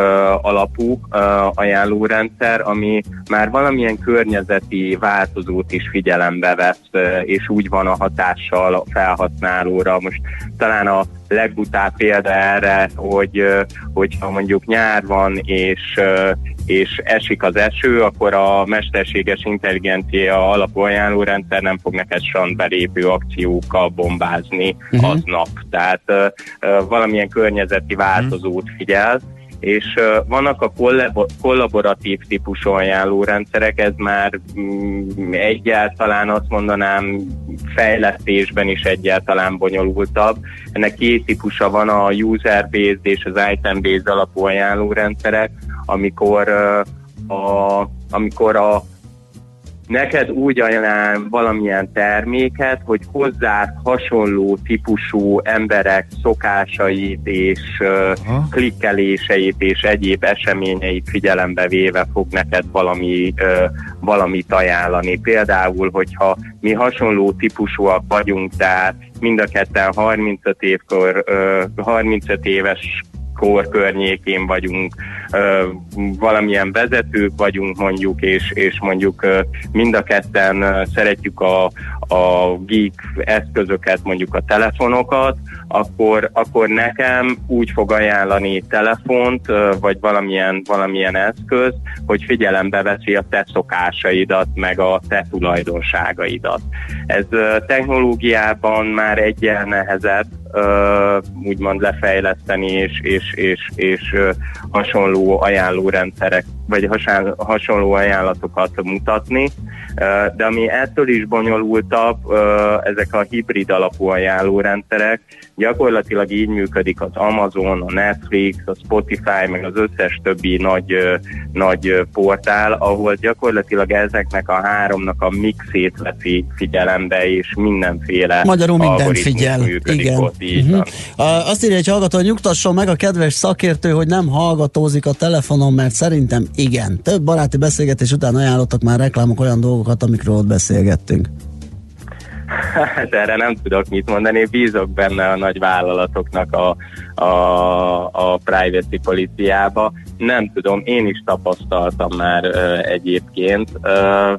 alapú uh, ajánlórendszer, ami már valamilyen környezeti változót is figyelembe vesz, uh, és úgy van a hatással a felhasználóra. Most talán a legbutább példa erre, hogy hogyha mondjuk nyár van, és és esik az eső, akkor a mesterséges intelligencia alapú ajánlórendszer nem fog neked strandbelépő akciókkal bombázni Mhm. uh-huh. aznap. Tehát uh, uh, valamilyen környezeti változót figyel, és uh, vannak a kollabo- kollaboratív típusú ajánlórendszerek, ez már mm, egyáltalán azt mondanám fejlesztésben is egyáltalán bonyolultabb. Ennek két típusa van, a user-based és az item-based alapú ajánlórendszerek, amikor a, amikor a neked úgy ajánl valamilyen terméket, hogy hozzá hasonló típusú emberek szokásait és uh, klikkeléseit és egyéb eseményeit figyelembe véve fog neked valami, valamit ajánlani. Például, hogyha mi hasonló típusúak vagyunk, tehát mind a ketten 35 évkor, uh, 35 éves kor környékén vagyunk, valamilyen vezetők vagyunk mondjuk, és, és mondjuk mind a ketten szeretjük a, a geek eszközöket, mondjuk a telefonokat, akkor, akkor nekem úgy fog ajánlani telefont, vagy valamilyen, valamilyen eszköz, hogy figyelembe veszi a te szokásaidat, meg a te tulajdonságaidat. Ez technológiában már egyen nehezebb, úgymond lefejleszteni és, és, és, és hasonló ajánlórendszerek vagy hasonló, ajánlatokat mutatni, de ami ettől is bonyolultabb, ezek a hibrid alapú ajánlórendszerek, gyakorlatilag így működik az Amazon, a Netflix, a Spotify, meg az összes többi nagy, nagy portál, ahol gyakorlatilag ezeknek a háromnak a mixét veszi figyelembe, és mindenféle Magyarul algoritmus figyel. működik Igen. ott, így Mhm. van. Uh, azt írja egy hallgató, hogy nyugtasson meg a kedves szakértő, hogy nem hallgatózik a telefonon, mert szerintem igen. Több baráti beszélgetés után ajánlottak már reklámok olyan dolgokat, amikről ott beszélgettünk. Hát erre nem tudok mit mondani, bízok benne a nagy vállalatoknak a, a, a privacy policyába. Nem tudom, én is tapasztaltam már ö, egyébként. Ö,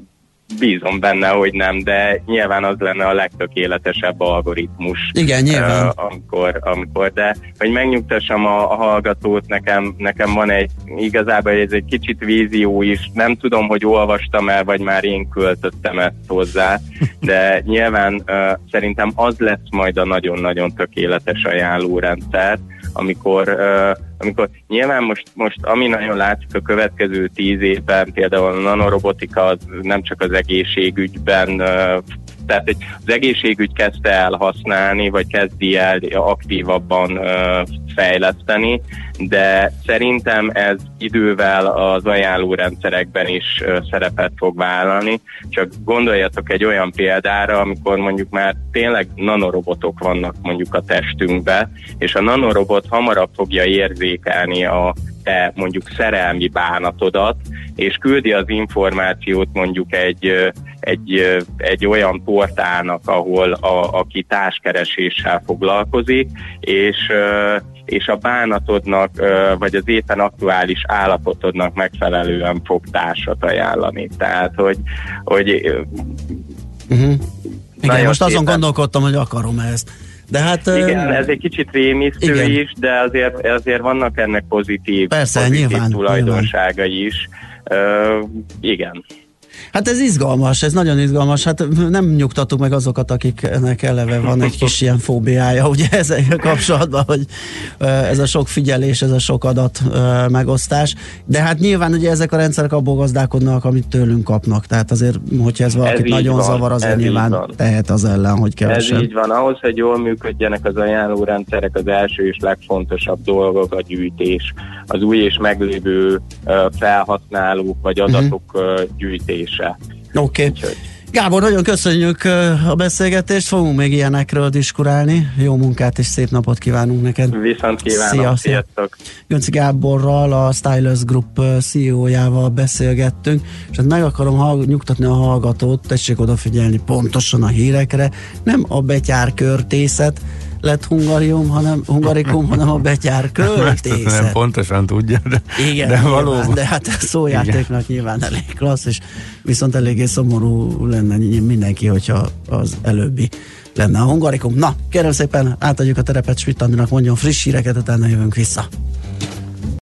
bízom benne, hogy nem, de nyilván az lenne a legtökéletesebb algoritmus. Igen, nyilván. Ö, amikor, amikor, de hogy megnyugtassam a, a hallgatót, nekem, nekem van egy, igazából ez egy kicsit vízió is, nem tudom, hogy olvastam el, vagy már én költöttem ezt hozzá, de nyilván ö, szerintem az lesz majd a nagyon-nagyon tökéletes ajánlórendszer, amikor, uh, amikor nyilván most, most ami nagyon látszik a következő tíz évben, például a nanorobotika az nem csak az egészségügyben tehát egy, az egészségügy kezdte el használni, vagy kezdi el aktívabban fejleszteni, de szerintem ez idővel az ajánlórendszerekben is szerepet fog vállalni. Csak gondoljatok egy olyan példára, amikor mondjuk már tényleg nanorobotok vannak mondjuk a testünkbe, és a nanorobot hamarabb fogja érzékelni a te mondjuk szerelmi bánatodat, és küldi az információt mondjuk egy, egy, egy olyan portálnak, ahol a, aki társkereséssel foglalkozik, és és a bánatodnak, vagy az éppen aktuális állapotodnak megfelelően fog társat ajánlani. Tehát, hogy, hogy Uh-huh. Igen, most azon gondolkodtam, hogy akarom ezt. De hát... Igen, ez egy kicsit rémisztő Igen. is, de azért, azért vannak ennek pozitív, Persze, pozitív nyilván, tulajdonságai is. Uh, igen. Hát ez izgalmas, ez nagyon izgalmas. Hát nem nyugtatunk meg azokat, akiknek eleve van egy kis ilyen fóbiája, ugye ezzel kapcsolatban, hogy ez a sok figyelés, ez a sok adat megosztás. De hát nyilván ugye ezek a rendszerek abból gazdálkodnak, amit tőlünk kapnak. Tehát azért, hogyha ez valakit így nagyon van, zavar, ez így nyilván van. tehet az ellen, hogy Ez kevesebb. így van. Ahhoz, hogy jól működjenek az ajánlórendszerek, az első és legfontosabb dolgok a gyűjtés. Az új és meglévő felhasználók vagy Mhm. adatok ö, gyűjtése. Oké. Okay. Gábor, nagyon köszönjük a beszélgetést, fogunk még ilyenekről diskurálni. Jó munkát és szép napot kívánunk neked. Viszont kívánok, Szia, szia. sziasztok! Gönci Gáborral, a Stylus Group CEO-jával beszélgettünk, és hát meg akarom hall- nyugtatni a hallgatót, tessék odafigyelni pontosan a hírekre, nem a betyár körtészet lett hungarium, hanem, hungarikum, hanem a betyár Nem költészet. pontosan tudja, de, Igen, de nyilván, valóban. de hát a szójátéknak nyilván elég klassz, és viszont eléggé szomorú lenne mindenki, hogyha az előbbi lenne a hungarikum. Na, kérem szépen, átadjuk a terepet Svit Andrinak, mondjon friss híreket, utána jövünk vissza.